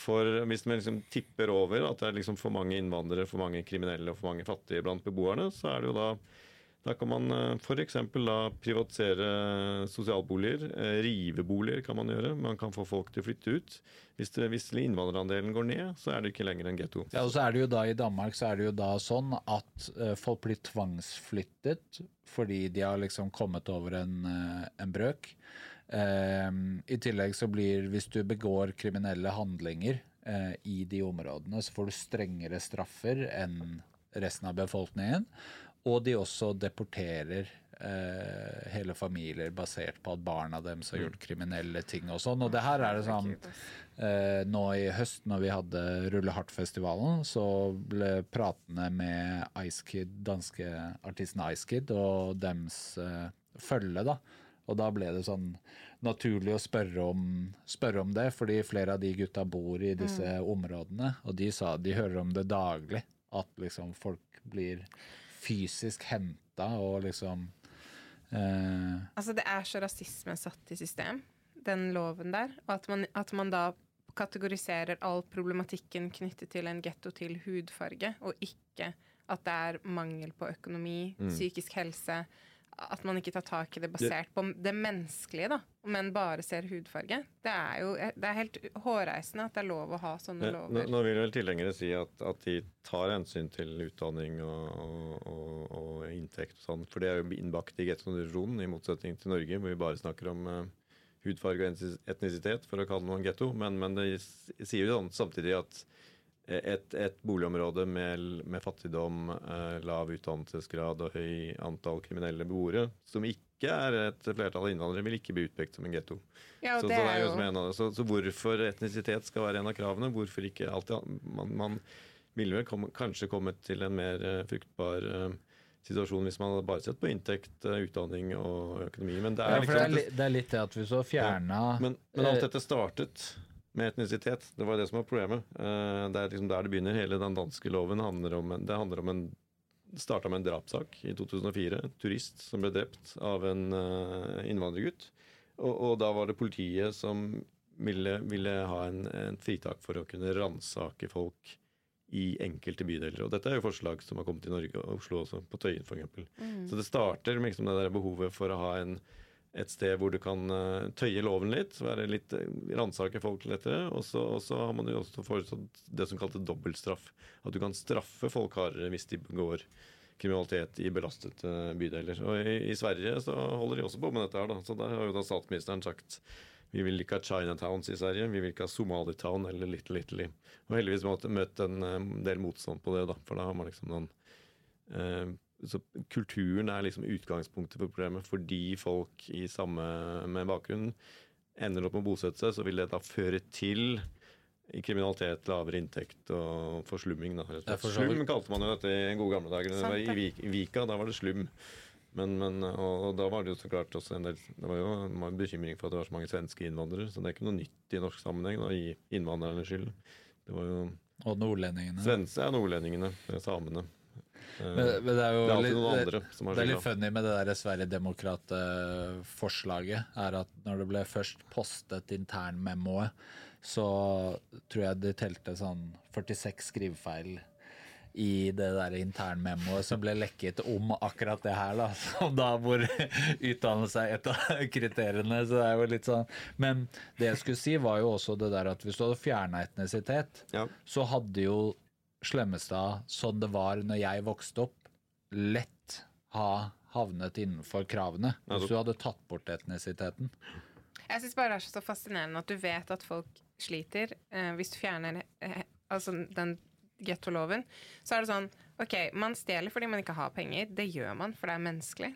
for hvis man liksom tipper over at det er liksom for mange innvandrere, for mange kriminelle og for mange fattige blant beboerne, så er det jo da Da kan man f.eks. privatisere sosialboliger. eh, Rive boliger kan man gjøre. Man kan få folk til å flytte ut. Hvis, det, hvis innvandrerandelen går ned, så er det ikke lenger en getto. Ja, I Danmark så er det jo da sånn at eh, folk blir tvangsflyttet fordi de har liksom kommet over en, eh, en brøk. Eh, I tillegg så blir, hvis du begår kriminelle handlinger eh, i de områdene, så får du strengere straffer enn resten av befolkningen. Og de også deporterer eh, hele familier basert på at barna deres har gjort kriminelle ting og sånn. Og det her er det sånn eh, Nå i høst, når vi hadde Rulle Hardt-festivalen, så ble pratene med Ice Kid, danske artisten Ice Kid og dems eh, følge, da. Og da ble det sånn naturlig å spørre om, spørre om det, fordi flere av de gutta bor i disse områdene, og de sa de hører om det daglig. At liksom folk blir fysisk henta og liksom eh, Altså, det er så rasisme satt i system, den loven der. Og at man, at man da kategoriserer all problematikken knyttet til en getto til hudfarge, og ikke at det er mangel på økonomi, Mm. psykisk helse. At man ikke tar tak i det basert på det menneskelige, da, men bare ser hudfarge. Det er jo det er helt hårreisende at det er lov å ha sånne lover. nå vil vel tilhengere si at, at de tar hensyn til utdanning og, og, og, inntekt og sånn, for det er jo innbakt i gettokonvensjonen, i motsetning til Norge, hvor vi bare snakker om uh, hudfarge og etnisitet, for å kalle noe en getto. Men, men det sier jo sånn samtidig at et, et boligområde med, med fattigdom, eh, lav utdannelsesgrad og høy antall kriminelle beboere, som ikke er et flertall av innvandrere, vil ikke bli utpekt som en getto. Ja, så, så, så, så hvorfor etnisitet skal være en av kravene? Hvorfor ikke alltid Man, man ville vel komme, kanskje kommet til en mer eh, fruktbar eh, situasjon hvis man hadde bare sett på inntekt, eh, utdanning og økonomi. Men det ja, er for det er, liksom li, det er litt det at hvis du har fjerna men, men alt dette startet med etnisitet. Det var det som var problemet. Eh, Det er liksom der det begynner. Hele den danske loven handler om det handler om en starta med en drapssak i 2004. En turist som ble drept av en eh, innvandrergutt. Og, og da var det politiet som ville, ville ha en, en fritak for å kunne ransake folk i enkelte bydeler. Og dette er jo forslag som har kommet i Norge og Oslo også, på Tøyen f.eks. Mm. Så det starter med liksom det der behovet for å ha en, et sted hvor du kan eh, tøye loven litt, være litt uh, ransake folk lettere. Og så, har man jo også foreslått det som kaltes dobbeltstraff. At du kan straffe folk hardere hvis de begår kriminalitet i belastede bydeler. Og i, i Sverige så holder de også på med dette her, da. Så der har jo da statsministeren sagt vi vil ikke ha Chinatowns i Sverige, vi vil ikke ha Somalitown eller Little Italy. Og heldigvis måtte møtt en eh, del motstand på det, da, for da har man liksom noen eh, så Kulturen er liksom utgangspunktet for problemet. Fordi folk i samme med bakgrunn ender opp med å bosette seg, så vil det da føre til i kriminalitet, lavere inntekt og forslumming. Da. Slum kalte man jo dette i gode gamle dager. Det Sant var I, det. Vik, I Vika da var det slum. Men, men, og, og da var det jo så klart også en del Det var jo en bekymring for at det var så mange svenske innvandrere. Så det er ikke noe nytt i norsk sammenheng da, i innvandrernes skyld. Det var jo Og nordlendingene. Svenske er nordlendingene, samene. Eh, Men, men det er jo litt, noen andre som har det er litt funny med det der Sverigedemokrat-forslaget, er at når det ble først postet internmemoet, så tror jeg det telte sånn 46 skrivefeil i det der internmemoet som ble lekket om akkurat det her, da. Som da hvor utdannelse er et av kriteriene. Så det er jo litt sånn Men det jeg skulle si, var jo også det der at hvis du hadde fjerna etnisitet, så hadde jo Slemmestad, sånn det var når jeg vokste opp, lett ha havnet innenfor kravene. Hvis du hadde tatt bort etnisiteten. Jeg syns bare det er så fascinerende at du vet at folk sliter. Eh, hvis du fjerner eh, altså den gettoloven, så er det sånn OK, man stjeler fordi man ikke har penger. Det gjør man, for det er menneskelig.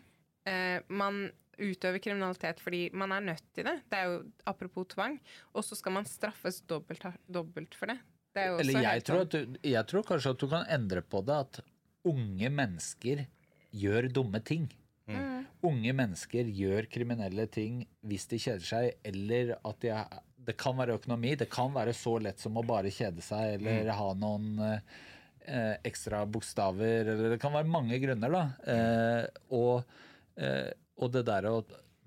Eh, man utøver kriminalitet fordi man er nødt til det. Det er jo apropos tvang. Og så skal man straffes dobbelt, dobbelt for det. Det er jo også Eller jeg helt tror, at du, jeg tror kanskje at du kan endre på det, at unge mennesker gjør dumme ting. Mm. Unge mennesker gjør kriminelle ting hvis de kjeder seg, eller at de er, det kan være økonomi. Det kan være så lett som å bare kjede seg, eller Mm. ha noen eh, ekstra bokstaver, eller det kan være mange grunner, da. Eh, og, eh, og det der å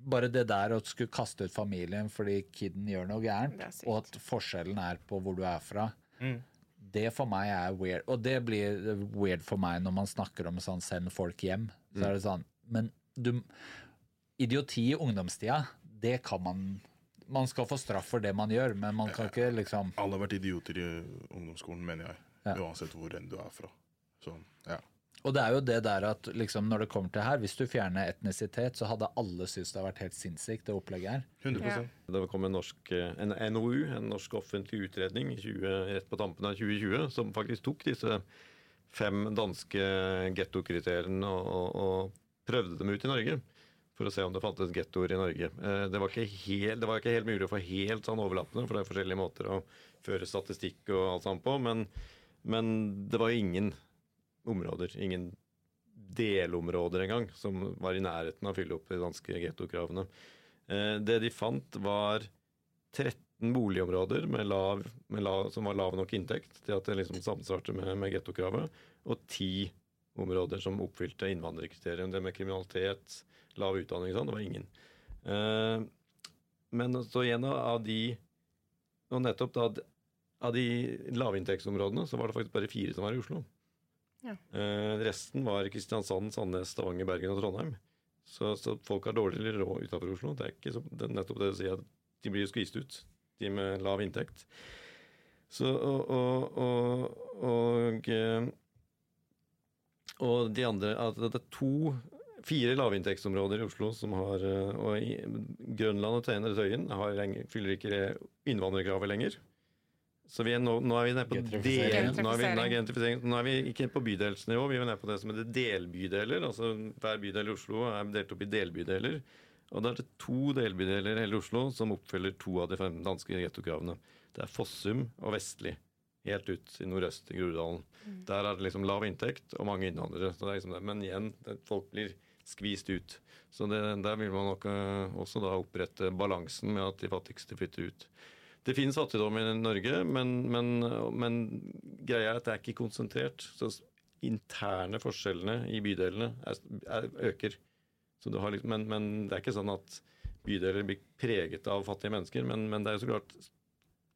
bare det der å skulle kaste ut familien fordi kiden gjør noe gærent, og at forskjellen er på hvor du er fra, det for meg er weird. Og det blir weird for meg når man snakker om sånn send folk hjem. Så er det sånn Men du Idioti i ungdomstida, det kan man Man skal få straff for det man gjør, men man kan ikke liksom Alle har vært idioter i ungdomsskolen, mener jeg. Ja. Uansett hvor enn du er fra. Så, ja. Og det er jo det der at liksom når det kommer til her, hvis du fjerner etnisitet, så hadde alle syntes det har vært helt sinnssykt, det opplegget her. 100% Det kom en, norsk, eh, en NOU, en norsk offentlig utredning, 20, rett på tampen av 2020, som faktisk tok disse fem danske gettokriteriene og, og, og prøvde dem ut i Norge. For å se om det fantes gettoer i Norge. Eh, Det var, ikke helt, det var ikke helt mulig å få helt sånn overlappende, for det er forskjellige måter å føre statistikk og alt sånt på. Men, men det var ingen områder, ingen delområder engang, som var i nærheten av å fylle opp de danske gettokravene. Eh, Det de fant, var 13 boligområder lav, lav, som var lav nok inntekt til at det liksom samsvarte med, med gettokravet, og ti områder som oppfylte innvandrerkriteriet. Det med kriminalitet, lav utdanning og sånn, det var ingen. Eh, Men så igjen av de Og nettopp da av de lavinntektsområdene så var det faktisk bare fire som var i Oslo. Ja. Eh, resten var Kristiansand, Sandnes, Stavanger, Bergen og Trondheim. Så, så folk har dårligere råd utenfor Oslo. Det er ikke så, det er nettopp det å si at de blir skvist ut, de med lav inntekt. Så, og, og, og, og, eh, og de andre at Det er to Fire lavinntektsområder i Oslo som har eh, Og Grønland og Tøyen Tøyen har fyller ikke innvandrerkravet lenger. Så vi er nå, nå er vi nede på Gentrifisering. del, nå er vi. Nå er vi ikke på bydelsnivå, vi er nede på det som heter delbydeler. Altså Hver bydel i Oslo er delt opp i delbydeler. Og da er det to delbydeler i hele Oslo som oppfyller to av de fem danske gettokravene. Det er Fossum og Vestli. Helt ut i nordøst i Groruddalen. Der er det liksom lav inntekt og mange innvandrere. Så det er liksom det. Men igjen, det, folk blir skvist ut. Så det, der vil man nok eh, også da opprette balansen med at de fattigste flytter ut. Det finnes fattigdom i Norge, men, men, men greia er at det er ikke konsentrert. Så interne forskjellene i bydelene er, er, øker. Liksom, men, men det er ikke sånn at bydeler blir preget av fattige mennesker. Men, men det er jo så klart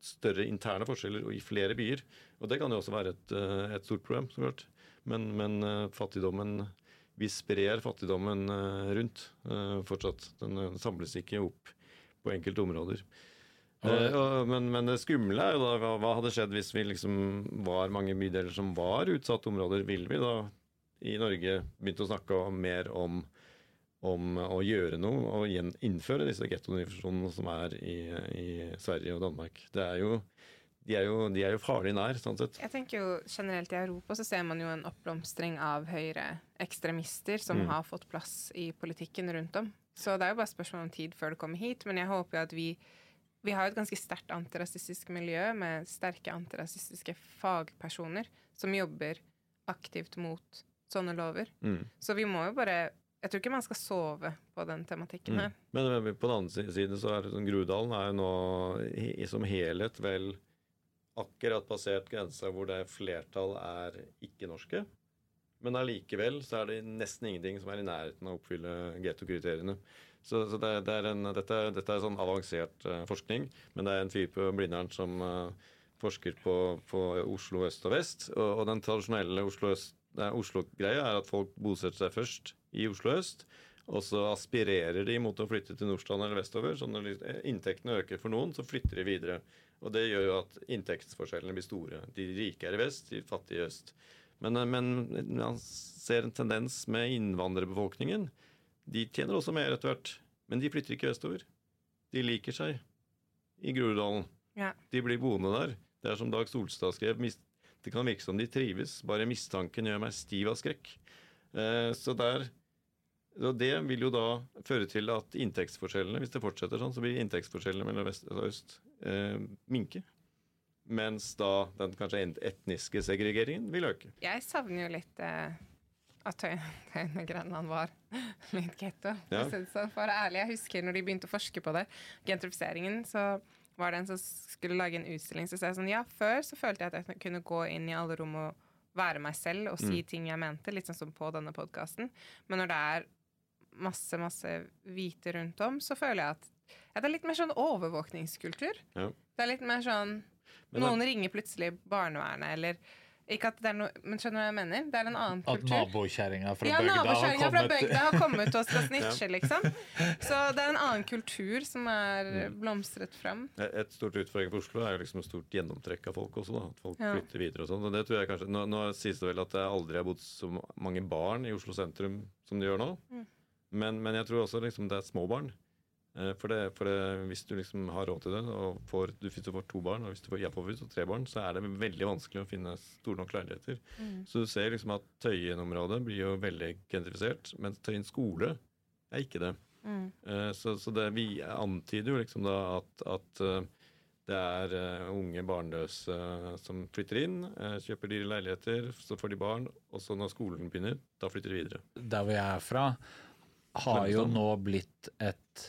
større interne forskjeller i flere byer. Og det kan jo også være et, eh, et stort problem, så klart. Men, men eh, fattigdommen Vi sprer fattigdommen eh, rundt fortsatt. Den samles ikke opp på enkelte områder. Eh, men, men det skumle er jo da hva, hva hadde skjedd hvis vi liksom var mange bydeler som var utsatte områder? Ville vi da i Norge begynt å snakke mer om, om å gjøre noe og igjen innføre disse gettodefinisjonene som er i, i Sverige og Danmark? Det er jo, de, er jo, de er jo farlig nær, sånn sett. Jeg tenker jo generelt I Europa så ser man jo en oppblomstring av høyreekstremister som Mm. har fått plass i politikken rundt om. Så det er jo bare spørsmål om tid før det kommer hit. Men jeg håper jo at vi Vi har jo et ganske sterkt antirasistisk miljø med sterke antirasistiske fagpersoner som jobber aktivt mot sånne lover. Mm. Så vi må jo bare Jeg tror ikke man skal sove på den tematikken Mm. her. Men på den andre siden så er det sånn Grudalen er jo nå i, som helhet vel akkurat passert grensa hvor det flertall er ikke-norske. Men allikevel så er det nesten ingenting som er i nærheten av å oppfylle getokriteriene. Så, så det, det er en, dette, dette er sånn avansert eh, forskning, men det er en fyr på Blindern som eh, forsker på, på Oslo øst og vest. Og, og den tradisjonelle Oslo nei, Oslo-greia er at folk bosetter seg først i Oslo øst, og så aspirerer de mot å flytte til Nordstrand eller vestover. Så når inntektene øker for noen, så flytter de videre. Og det gjør jo at inntektsforskjellene blir store. De rike er i vest, de fattige i øst. Men, eh, men man ser en tendens med innvandrerbefolkningen. De tjener også mer etter hvert, men de flytter ikke vestover. De liker seg i Groruddalen. Ja. De blir boende der. Det er som Dag Solstad skrev, det kan virke som de trives, bare mistanken gjør meg stiv av skrekk. Eh, så der og Det vil jo da føre til at inntektsforskjellene, hvis det fortsetter sånn, så blir inntektsforskjellene mellom vest og øst eh, minke. Mens da den kanskje etniske segregeringen vil øke. Jeg savner jo litt eh, at Tøyen Tøyen var litt getto. Ja. for sånn. For ærlig, jeg husker når de begynte å forske på det, gentrifiseringen, så var det en som skulle lage en utstilling. Så sa jeg sånn, ja, før så følte jeg at jeg kunne gå inn i alle rom og være meg selv og si Mm. ting jeg mente, litt sånn som på denne podkasten. Men når det er masse, masse hvite rundt om, så føler jeg at ja, det er litt mer sånn overvåkningskultur. Ja. Det er litt mer sånn Noen ringer plutselig barnevernet, eller Ikke at det er noe Men skjønner du hva jeg mener? Det er en annen At kultur. nabokjerringa fra ja, bygda har nabokjerringa fra kommet bygda har kommet og skal snitche, liksom. Så det er en annen kultur som er Mm. blomstret fram. Et stort utfordring for Oslo er jo liksom et stort gjennomtrekk av folk også. da, At folk Ja. flytter videre og sånn. og det tror jeg kanskje, Nå, nå sies det vel at det aldri har bodd så mange barn i Oslo sentrum som det gjør nå. Mm. Men, men jeg tror også liksom det er små barn. Eh, For, det, for det, hvis du liksom har råd til det, og får, du, hvis du får to barn, og hvis du får, jeg får hvis du tre barn, så er det veldig vanskelig å finne store nok leiligheter. Mm. Så du ser liksom at Tøyen-området blir jo veldig gentrifisert, mens Tøyen skole er ikke det. Mm. Eh, Så, så det, vi antyder jo liksom da at, at eh, det er unge barnløse som flytter inn, kjøper dyre leiligheter, så får de barn, og så når skolen begynner, da flytter de videre. Der hvor jeg er fra, har jo nå blitt et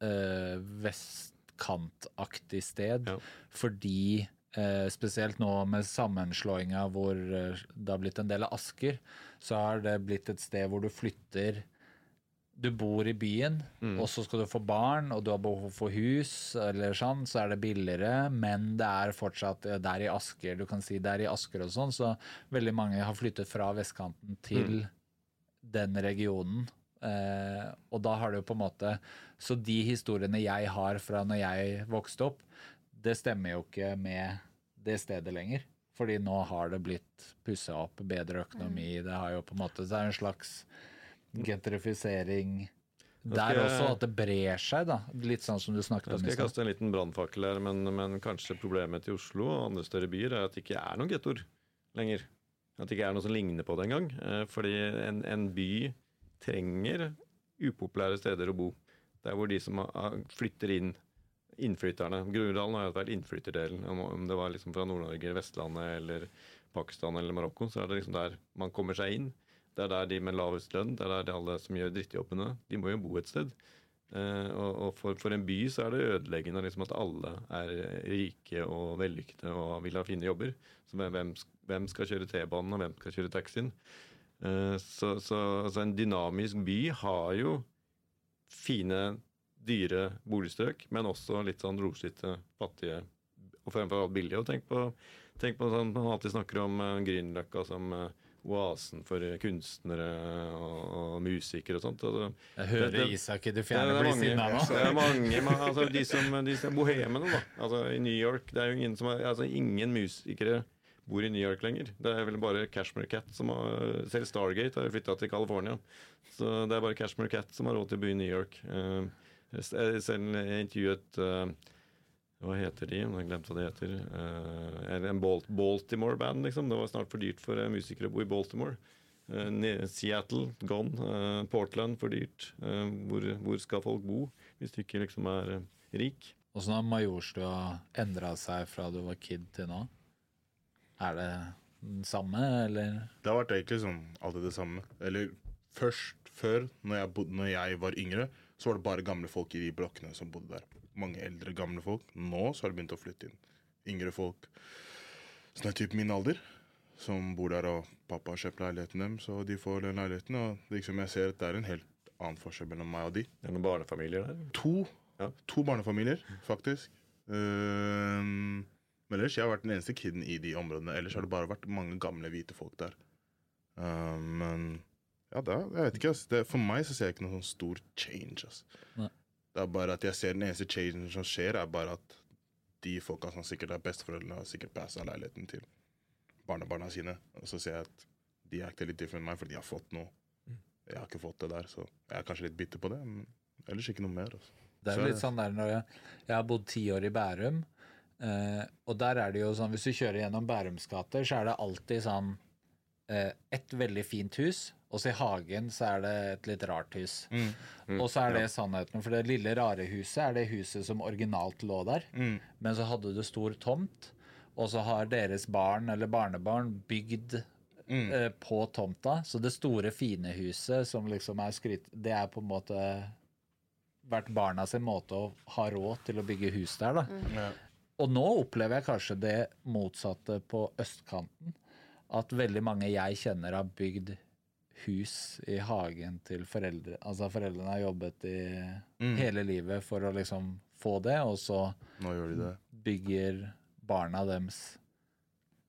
eh, vestkantaktig sted, Ja. fordi eh, spesielt nå med sammenslåinga hvor eh, det har blitt en del av Asker, så har det blitt et sted hvor du flytter du bor i byen, og så skal du få barn, og du har behov for hus, eller sånn, så er det billigere, men det er fortsatt det der i Asker, du kan si det er i Asker og sånn, så veldig mange har flyttet fra vestkanten til den regionen. Eh, og da har det jo på en måte Så de historiene jeg har fra når jeg vokste opp, det stemmer jo ikke med det stedet lenger. Fordi nå har det blitt pussa opp, bedre økonomi, det har jo på en måte Det er en slags gentrifisering Nå der jeg- også, at det brer seg, da. Litt sånn som du snakket om i skal stad. kaste en liten brannfakkel her, men, men kanskje problemet til Oslo og andre større byer er at det ikke er noen gettoer lenger. At det ikke er noe som ligner på det engang. Eh, Fordi en, en by trenger upopulære steder å bo. Der hvor de som flytter inn, innflytterne Groruddalen har jo vært innflytterdelen. Om det var liksom fra Nord-Norge, Vestlandet eller Pakistan eller Marokko, så er det liksom der man kommer seg inn. Det er der de med lavest lønn, det er der de alle som gjør drittjobbene, de må jo bo et sted. Eh, og for, en by så er det ødeleggende liksom, at alle er rike og vellykkede og vil ha fine jobber. Så hvem skal kjøre T-banen, og hvem skal kjøre taxien? Eh, så så altså, en dynamisk by har jo fine, dyre boligstrøk, men også litt sånn rosete, fattige og fremfor alt billige. Og tenk på, tenk på sånn, Man alltid snakker om uh, Grünerløkka som uh, oasen for kunstnere og, og musikere og sånt. Altså, Jeg hører det- det- Isak i det fjerne er bli sinna nå. det er mange ma- altså, de som de som bohemene, da. Altså, I New York det er jo ingen, som er, altså, ingen musikere bor i New York lenger. Det er vel bare Cashmere Cat som har Selv Stargate har flytta til California. Så det er bare Cashmere Cat som har råd til å bo i New York. Eh, jeg selv intervjuet eh, hva heter de? Jeg har glemt hva det heter. Eh, en Baltimore-band, liksom. Det var snart for dyrt for eh, musikere å bo i Baltimore. Eh, Seattle, gone. Eh, Portland, for dyrt. Eh, hvor, hvor skal folk bo hvis du ikke liksom er eh, rik? Åssen har Majorstua endra seg fra du var kid til nå? Er det den samme, eller? Det har vært egentlig sånn alltid det samme. Eller først, før, når jeg, bodde, når jeg var yngre, så var det bare gamle folk i de blokkene som bodde der. Mange eldre, gamle folk. Nå så har det begynt å flytte inn yngre folk som er typen min alder, som bor der, og pappa har kjøpt leiligheten dem, så de får den leiligheten. Og liksom jeg ser at det er en helt annen forskjell mellom meg og de. Det er noen barnefamilier der. To, Ja. to barnefamilier, faktisk. Ehm, men ellers jeg har vært den eneste kiden i de områdene. Ellers har det bare vært mange gamle, hvite folk der. Ehm, men ja, da, jeg vet ikke, ass. Det, for meg så ser jeg ikke noen sånn stor change. Ass. Nei. Det er bare at jeg ser den eneste changen som skjer, er bare at de folka som sikkert er besteforeldrene, har sikkert passa leiligheten til barnebarna sine. Og så ser jeg at de acter litt different enn meg, fordi de har fått noe. Jeg har ikke fått det der, så jeg er kanskje litt bitter på det. Men ellers ikke noe mer. Altså. Det er jo litt sånn der når jeg, jeg har bodd ti år i Bærum, eh, og der er det jo sånn Hvis du kjører gjennom Bærums gater, så er det alltid sånn eh, et veldig fint hus, og så i hagen så er det et litt rart hus. og så er det sannheten, for det lille rare huset er det huset som originalt lå der, men så hadde du stor tomt, og så har deres barn eller barnebarn bygd eh, på tomta, så det store, fine huset som liksom er skryt, det er på en måte vært barna sin måte å ha råd til å bygge hus der, da. Og nå opplever jeg kanskje det motsatte på østkanten. At veldig mange jeg kjenner har bygd hus i hagen til foreldre. Altså foreldrene har jobbet i hele livet for å liksom få det, og så de det. bygger barna deres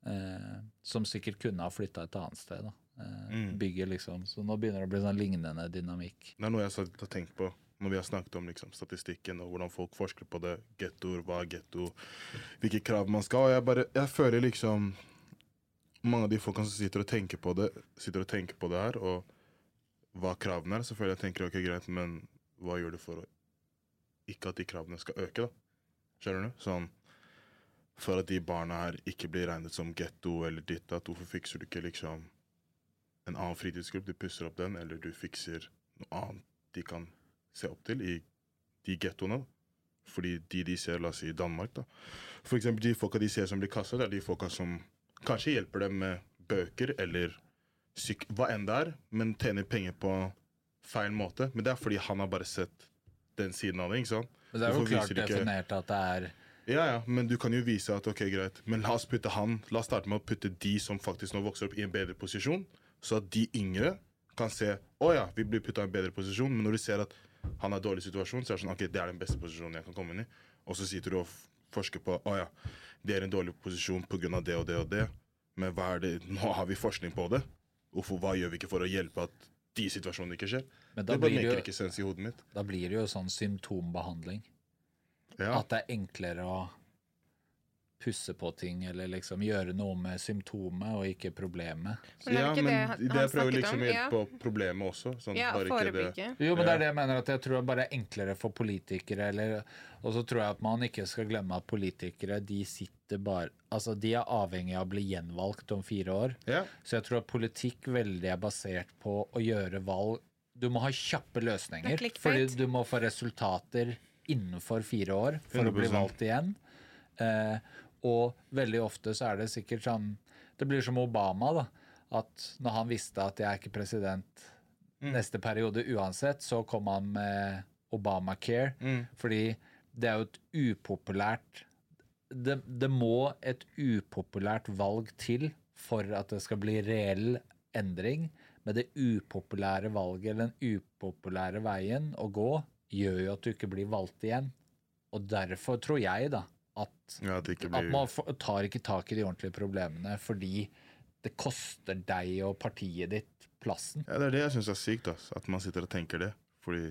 Eh, som sikkert kunne ha flytta et annet sted. da. Eh, Mm. Bygger liksom. Så nå begynner det å bli sånn lignende dynamikk. Det er noe jeg har tenkt på når vi har snakket om liksom, statistikken og hvordan folk forsker på det. Gettoer, hva er getto, hvilke krav man skal. Og jeg jeg føler liksom Mange av de folkene som sitter og tenker på det, sitter og tenker på det her, og hva kravene er, føler jeg tenker ok, greit, men hva gjør du for å ikke at de kravene skal øke, da? Skjønner du? Sånn For at de barna her ikke blir regnet som getto eller ditt, at hvorfor fikser du ikke liksom en annen fritidsgruppe, du pusser opp den, eller du fikser noe annet de kan se opp til i de gettoene. Fordi de de ser, la oss si i Danmark, da. For eksempel de folka de ser som blir kastet, det er de folka som kanskje hjelper dem med bøker eller syk hva enn det er, men tjener penger på feil måte. Men det er fordi han har bare sett den siden av det, ikke sant? Men det er jo klart definert at det er ja, ja, men du kan jo vise at ok, greit, men la oss putte han La oss starte med å putte de som faktisk nå vokser opp, i en bedre posisjon, så at de yngre kan se å ja, vi blir putta i en bedre posisjon, men når du ser at han har en dårlig situasjon, så er det sånn ok, det er den beste posisjonen jeg kan komme inn i. Og så sitter du og forsker på å ja, det er en dårlig posisjon pga. det og det og det, men hva er det Nå har vi forskning på det. Hvorfor, hva gjør vi ikke for å hjelpe at de situasjonene ikke skjer? Det bare blir maker jo- ikke sens i hodet mitt. Da blir det jo sånn symptombehandling. Ja. At det er enklere å pusse på ting eller liksom gjøre noe med symptomet og ikke problemet. Men ja, men det han- det, jeg prøver liksom om? å hjelpe Ja. på problemet også. Sånn, Ja, forebygge. Jo, men det er det jeg mener at jeg tror det bare er enklere for politikere. Eller, og så tror jeg at man ikke skal glemme at politikere de sitter bare Altså de er avhengig av å bli gjenvalgt om fire år. Ja. Så jeg tror at politikk veldig er basert på å gjøre valg Du må ha kjappe løsninger. er. Fordi du må få resultater innenfor fire år for å bli valgt igjen. Eh, og veldig ofte så er det sikkert sånn Det blir som Obama, da. At når han visste at jeg er ikke president neste periode uansett, så kom han med Obamacare. Fordi det er jo et upopulært det, det må et upopulært valg til for at det skal bli reell endring. Men det upopulære valget, eller den upopulære veien å gå, gjør jo at du ikke blir valgt igjen. Og derfor tror jeg da at, Ja, at blir... at man tar ikke tak i de ordentlige problemene fordi det koster deg og partiet ditt plassen. Ja, det er det jeg syns er sykt. ass, At man sitter og tenker det. Fordi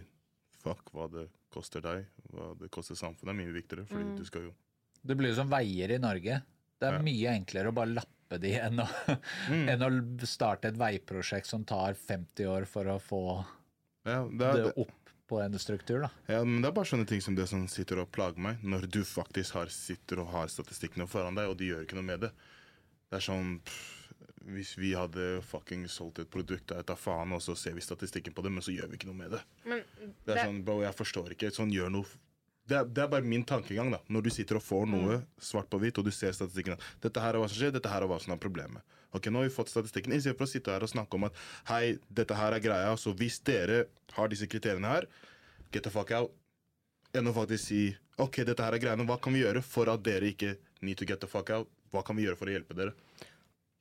fuck hva det koster deg, hva det koster samfunnet, er mye viktigere. Fordi du skal jo Det blir jo som veier i Norge. Det er Ja. mye enklere å bare lappe de enn å, enn å starte et veiprosjekt som tar 50 år for å få ja, det er, det, opp på en struktur. da. ja, men det er bare sånne ting som det som sitter og plager meg, når du faktisk har, sitter og har statistikkene foran deg, og de gjør ikke noe med det. Det er sånn pff, Hvis vi hadde fucking solgt et produkt, da tar faen, og så ser vi statistikken på det, men så gjør vi ikke noe med det. Men Det er det- sånn, bro, jeg forstår ikke. Sånn, gjør noe det er, det er bare min tankegang, da. Når du sitter og får noe svart på hvitt, og du ser statistikken Dette her er hva som skjer, dette her er hva som er problemet. Ok, Nå har vi fått statistikken. I stedet for å sitte her og snakke om at hei, dette her er greia, så hvis dere har disse kriteriene her, get the fuck out. Enn å faktisk si ok, dette her er greiene, hva kan vi gjøre for at dere ikke need to get the fuck out? Hva kan vi gjøre for å hjelpe dere?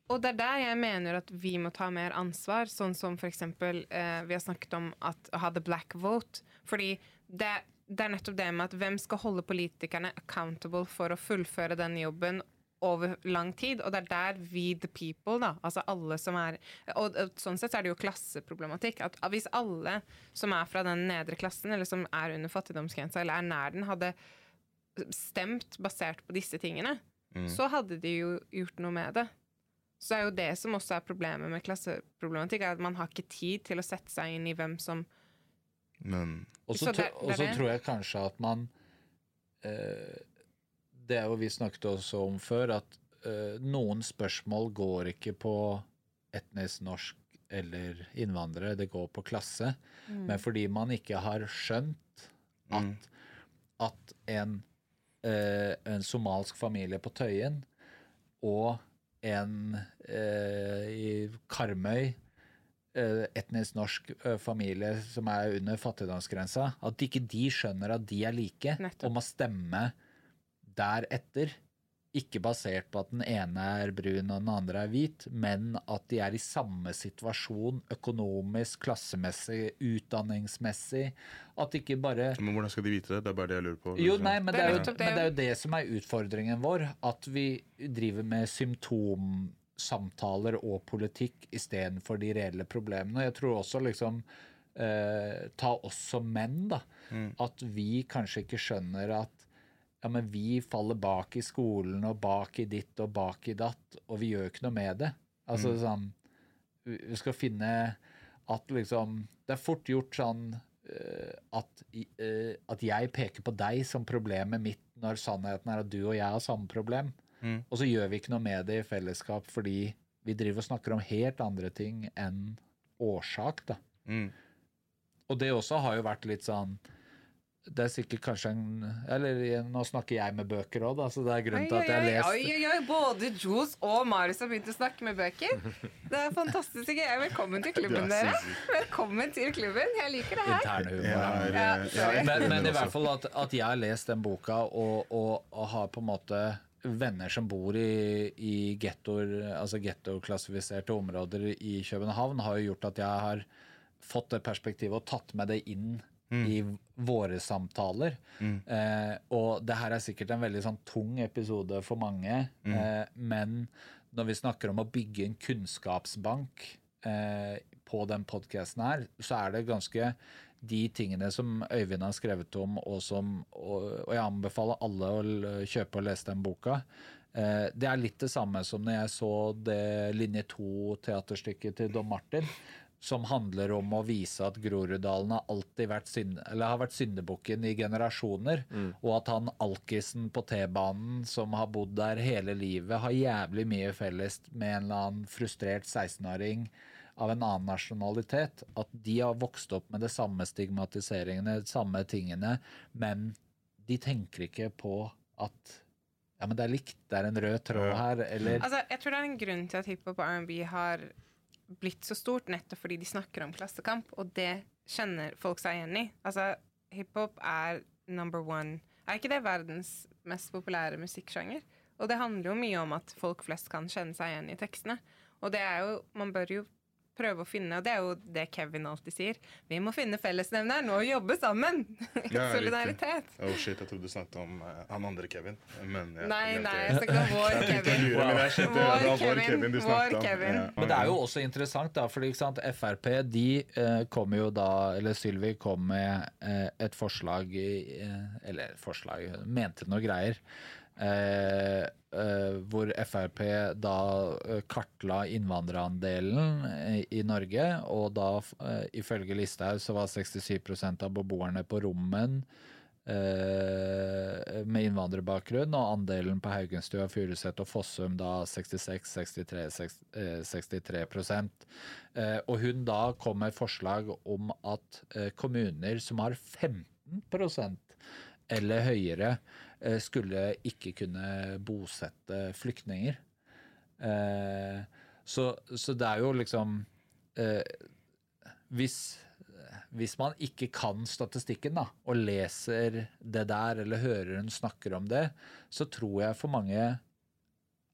Og det er der jeg mener at vi må ta mer ansvar, sånn som eksempel eh, vi har snakket om at å ha the black vote. Fordi det, det er nettopp det med at hvem skal holde politikerne accountable for å fullføre den jobben over lang tid, og det er der we the people, da, altså alle som er Og, og sånn sett så er det jo klasseproblematikk. At hvis alle som er fra den nedre klassen, eller som er under fattigdomsgrensa, eller er nær den, hadde stemt basert på disse tingene, så hadde de jo gjort noe med det. Så er jo det som også er problemet med klasseproblematikk, er at man har ikke tid til å sette seg inn i hvem som Men Og så tror jeg kanskje at man eh, Det er jo vi snakket også om før, at uh, noen spørsmål går ikke på etnisk norsk eller innvandrere, det går på klasse. Men fordi man ikke har skjønt at, at en, uh, en somalsk familie på Tøyen og en uh, i Karmøy etnisk norsk familie som er under fattigdomsgrensa, at ikke de skjønner at de er like, Nettopp. og må stemme deretter. ikke basert på at den ene er brun og den andre er hvit, men at de er i samme situasjon økonomisk, klassemessig, utdanningsmessig. At ikke bare Men hvordan skal de vite det? Det er bare det jeg lurer på. jo, nei, men Det jo, det. men det er jo det som er utfordringen vår. At vi driver med symptomsamtaler og politikk istedenfor de reelle problemene. Jeg tror også liksom Uh, Ta oss som menn, da. At vi kanskje ikke skjønner at ja, men vi faller bak i skolen og bak i ditt og bak i datt, og vi gjør ikke noe med det. Altså sånn Vi skal finne at liksom Det er fort gjort sånn eh, at, eh, at jeg peker på deg som problemet mitt, når sannheten er at du og jeg har samme problem. Og så gjør vi ikke noe med det i fellesskap fordi vi driver og snakker om helt andre ting enn årsak, da. Mm. Og det også har jo vært litt sånn Det er sikkert kanskje en Eller nå snakker jeg med bøker òg, da, så det er grunnen til at jeg har lest oi, oi, oi, Både Jules og Marius har begynt å snakke med bøker. Det er fantastisk gøy. Velkommen til klubben, er dere. Velkommen til klubben. Jeg liker det her. interne humor. Ja, er, Ja, eh, jeg er men, men i hvert fall at, at jeg har lest den boka og, og, og har på en måte venner som bor i, i gettoer, altså gettoklassifiserte områder i København, har jo gjort at jeg har fått det perspektivet og tatt med det inn i våre samtaler. Eh, og det her er sikkert en veldig sånn tung episode for mange, eh, men når vi snakker om å bygge en kunnskapsbank eh, på den podkasten her, så er det ganske de tingene som Øyvind har skrevet om, og som Og, og jeg anbefaler alle å kjøpe og lese den boka. Eh, det er litt det samme som når jeg så det linje to-teaterstykket til Don Martin. Som handler om å vise at Groruddalen har alltid vært, synd, har vært syndebukken i generasjoner. Og at han alkisen på T-banen som har bodd der hele livet, har jævlig mye felles med en eller annen frustrert 16-åring av en annen nasjonalitet. At de har vokst opp med det samme stigmatiseringene, de samme tingene, men de tenker ikke på at ja, men det er likt, det er en rød tråd her, eller Altså, jeg tror det er en grunn til at hiphop og R&B har blitt så stort, nettopp fordi de snakker om klassekamp, og det kjenner folk seg igjen i. Altså, hiphop er number one. Er ikke det verdens mest populære musikksjanger? Og det handler jo mye om at folk flest kan kjenne seg igjen i tekstene. Og det er jo, man bør jo prøve å finne, og det er jo det Kevin alltid sier, vi må finne fellesnevneren og jobbe sammen. Ja, Solidaritet. riktig. Oh shit, jeg trodde du snakket om uh, han andre Kevin. Men ja, Nei, nei, jeg snakket om vår Kevin. Vår Kevin, Kevin vår. Kevin. Men det er jo også interessant, da, fordi sant, Frp de eh, kom jo da Eller Sylvi kom med eh, et forslag eh, Eller forslag Mente noe greier. Eh, eh, hvor Frp da eh, kartla innvandrerandelen eh, i Norge, og da eh, ifølge Listhaug så var 67% av beboerne på rommen med innvandrerbakgrunn, og andelen på Haugenstua, Furuset og Fossum da 66, 63, eh, 63 eh, Og hun da kom med forslag om at kommuner som har 15% eller høyere, skulle ikke kunne bosette flyktninger. Eh, så, så det er jo liksom eh, hvis, hvis man ikke kan statistikken da, og leser det der, eller hører hun snakker om det, så tror jeg for mange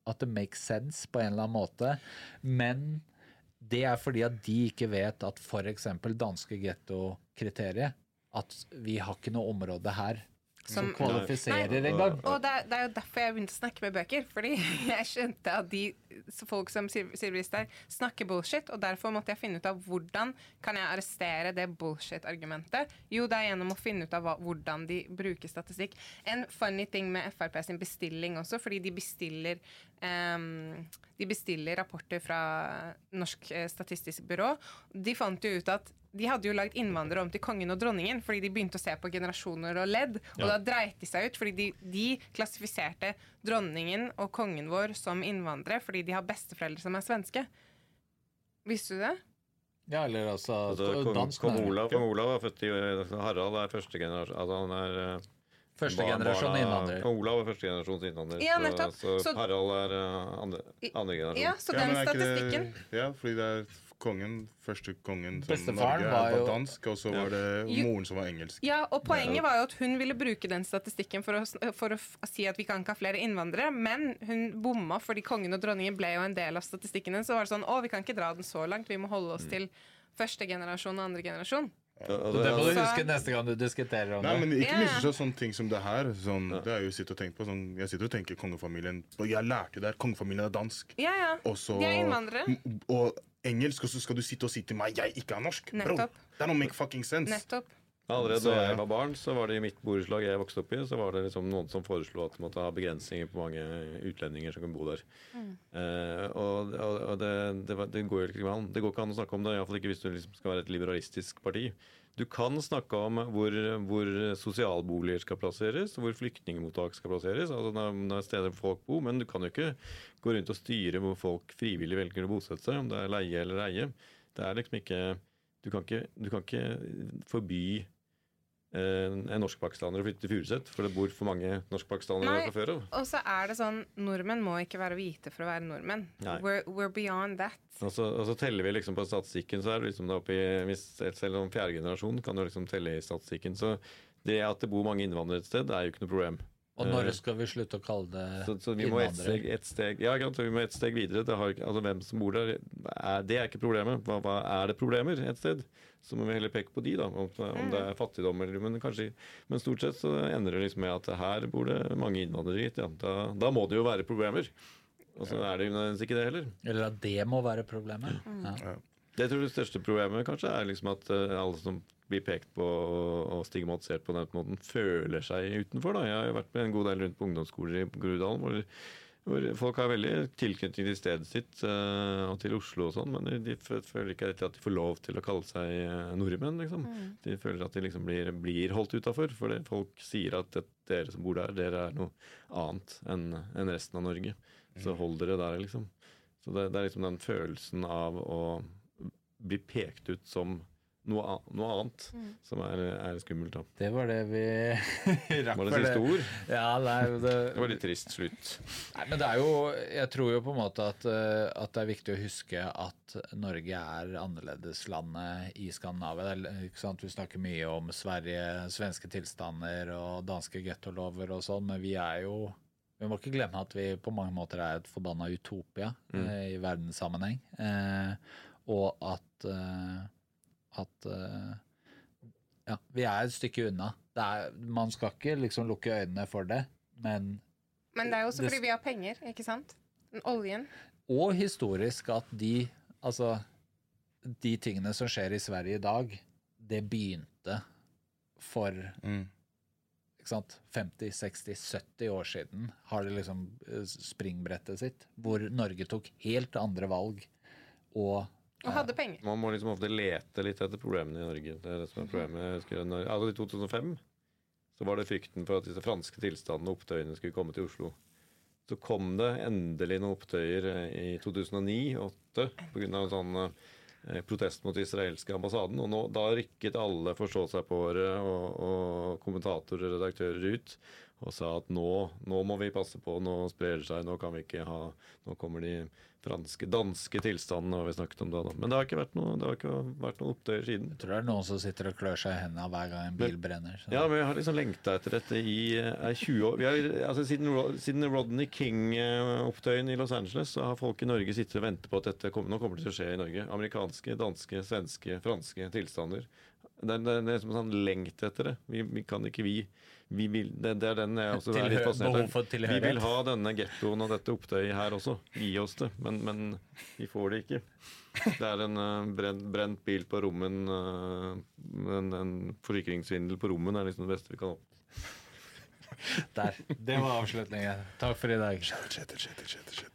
at det makes sense på en eller annen måte. Men det er fordi at de ikke vet at f.eks. danske gettokriteriet At vi har ikke noe område her som, Som- kvalifiserer Nei. engang. Og det, det er jo derfor jeg begynte å snakke med bøker. Fordi jeg skjønte at de folk som Syl- Sylvi Listhaug snakker bullshit, og derfor måtte jeg finne ut av hvordan kan jeg arrestere det bullshit-argumentet. Jo, det er gjennom å finne ut av hva, hvordan de bruker statistikk. En funny ting med Frp sin bestilling også, fordi de bestiller um, de bestiller rapporter fra Norsk eh, statistisk byrå. De fant jo ut at de hadde jo lagd innvandrere om til kongen og dronningen fordi de begynte å se på generasjoner og ledd. Og da dreit de seg ut, fordi de, de klassifiserte dronningen og kongen vår som innvandrere fordi de har besteforeldre som er svenske. Visste du det? Ja, eller altså, Altså, kong, dansk kong. Olav, kong Olav er født i Harald er første generasjon Altså han er Første barn- generasjon innvandrer. Olav er første generasjons innvandrer. Ja, så- nettopp. Så, Så- Harald er eh, andre, andre generasjon. Ja, så den er statistikken Det, ja, fordi det er kongen, første kongen som Norge var var, jo- dansk, og så var det Jo- moren som var engelsk. Ja, og poenget var jo at hun ville bruke den statistikken for å, for å si at vi kan ikke ha flere innvandrere, men hun bomma fordi kongen og dronningen ble jo en del av statistikkene. Så var det sånn å, vi kan ikke dra den så langt, vi må holde oss til første generasjon og andre generasjon. Ja, Så altså, det må du huske neste gang du diskuterer om Nei, men ikke yeah. misforstå sånne ting som det her. Sånn, Det er jo sitte og tenke på sånn, Jeg sitter og tenker kongefamilien og Jeg lærte jo det her, kongefamilien er dansk. Ja, ja. Også, De er innvandrere. Og engelsk, og så skal du sitte og si til meg jeg ikke er norsk. Bro, Nettopp. that don't make fucking sense. Nettopp. Allerede da jeg var barn, så var det i mitt borettslag jeg vokste opp i, så var det liksom noen som foreslo at man måtte ha begrensninger på mange utlendinger som kan bo der. Eh, og og, det, det, det går jo ikke an. Det går ikke an å snakke om det, iallfall ikke hvis du liksom skal være et liberalistisk parti. Du kan snakke om hvor, hvor sosialboliger skal plasseres, hvor flyktningmottak skal plasseres, altså når, når steder folk bor, men du kan jo ikke gå rundt og styre hvor folk frivillig velger å bosette seg, om det er leie eller eie. Det er liksom ikke Du kan ikke, du kan ikke forby en norsk-pakistaner å flytte til Furuset, for det bor for mange norsk-pakistanere der fra før av. Og så er det sånn nordmenn må ikke være hvite for å være nordmenn. We're, we're beyond that. Og så, og så teller vi liksom på statistikken, så er det liksom da oppi hvis, Selv om fjerde generasjon kan jo liksom telle i statistikken. Så det at det bor mange innvandrere et sted, det er jo ikke noe problem. Og når skal vi slutte å kalle det Så, så vi må et steg, et steg, ja, vi må et steg videre. Det har, altså Hvem som bor der, er, det er ikke problemet. Hva, hva er det problemer et sted? Så må vi heller peke på de, da. Om, om det er fattigdom eller men kanskje Men stort sett så ender det liksom med at her bor det mange innvandrere, gitt. Ja. Da, da må det jo være problemer. Og så er det jo ikke det heller. Eller at det må være problemet? Ja. Det tror jeg det største problemet kanskje er liksom at eh, alle som blir pekt på og og stigmatisert på den måten, føler seg utenfor. Da. Jeg har jo vært med en god del rundt på ungdomsskoler i Groruddalen hvor, hvor folk har veldig tilknytning til stedet sitt eh, og til Oslo og sånn, men de, føler ikke at de får lov til å kalle seg eh, nordmenn, liksom. De føler at de liksom blir, blir holdt utafor, for folk sier at det, dere som bor der, dere er noe annet enn en resten av Norge. Så hold dere der, liksom. Så det, det er liksom den følelsen av å bli pekt ut som noe, an- noe annet som er, er skummelt. da. Det var det vi rakk Var det siste ord? Ja, det er det Det var litt trist slutt. Nei, men det er jo Jeg tror jo på en måte at, eh, at det er viktig å huske at Norge er annerledeslandet i Skandinavia. Ikke sant? Vi snakker mye om Sverige, svenske tilstander og danske gettolover og sånn, men vi er jo Vi må ikke glemme at vi på mange måter er et forbanna utopia eh, i verdenssammenheng. Eh, og at eh, at eh, ja, vi er et stykke unna. Det er, man skal ikke liksom lukke øynene for det, men Men det er jo også Det- fordi vi har penger, ikke sant? Oljen. Og historisk at de Altså, de tingene som skjer i Sverige i dag, det begynte for Mm. ikke sant, 50, 60, 70 år siden har det liksom eh, springbrettet sitt, hvor Norge tok helt andre valg og Og hadde penger. Man må liksom ofte lete litt etter problemene i Norge. Det er det som er problemet. Husker, når, altså I 2005 så var det frykten for at disse franske tilstandene og opptøyene skulle komme til Oslo. Så kom det endelig noen opptøyer eh, i 2009-2008 pga. en sånn eh, protest mot israelske ambassaden. Og nå, da rykket alle forstå seg på året og, og kommentatorer og redaktører ut og sa at nå, nå må vi passe på, nå sprer det seg, nå kan vi ikke ha Nå kommer de franske, danske tilstandene, har vi snakket om da. da. Men det har ikke vært noe, noen opptøyer siden. Jeg tror det er noen som sitter og klør seg i hendene hver gang en bil brenner. Så. Ja, men jeg har liksom lengta etter dette i eh, 20 år. Vi har, altså, siden, siden Rodney King-opptøyen i Los Angeles, så har folk i Norge sittet og ventet på at dette kommer, nå kommer det til å skje i Norge. Amerikanske, danske, svenske, franske tilstander. Det er, det er liksom sånn lengt etter det. Vi, vi kan ikke vi, vi vil, det, det er den jeg også er litt fascinert av. Vi vil ha denne gettoen og dette opptøyet her også. Gi oss det. Men, men vi får det ikke. Det er en uh, brent, brent bil på rommen. Uh, en, en forsikringssvindel på rommen er liksom det beste vi kan oppnå. Der. Det var avslutningen. Takk for i dag. Kjetil, Kjetil, Kjetil.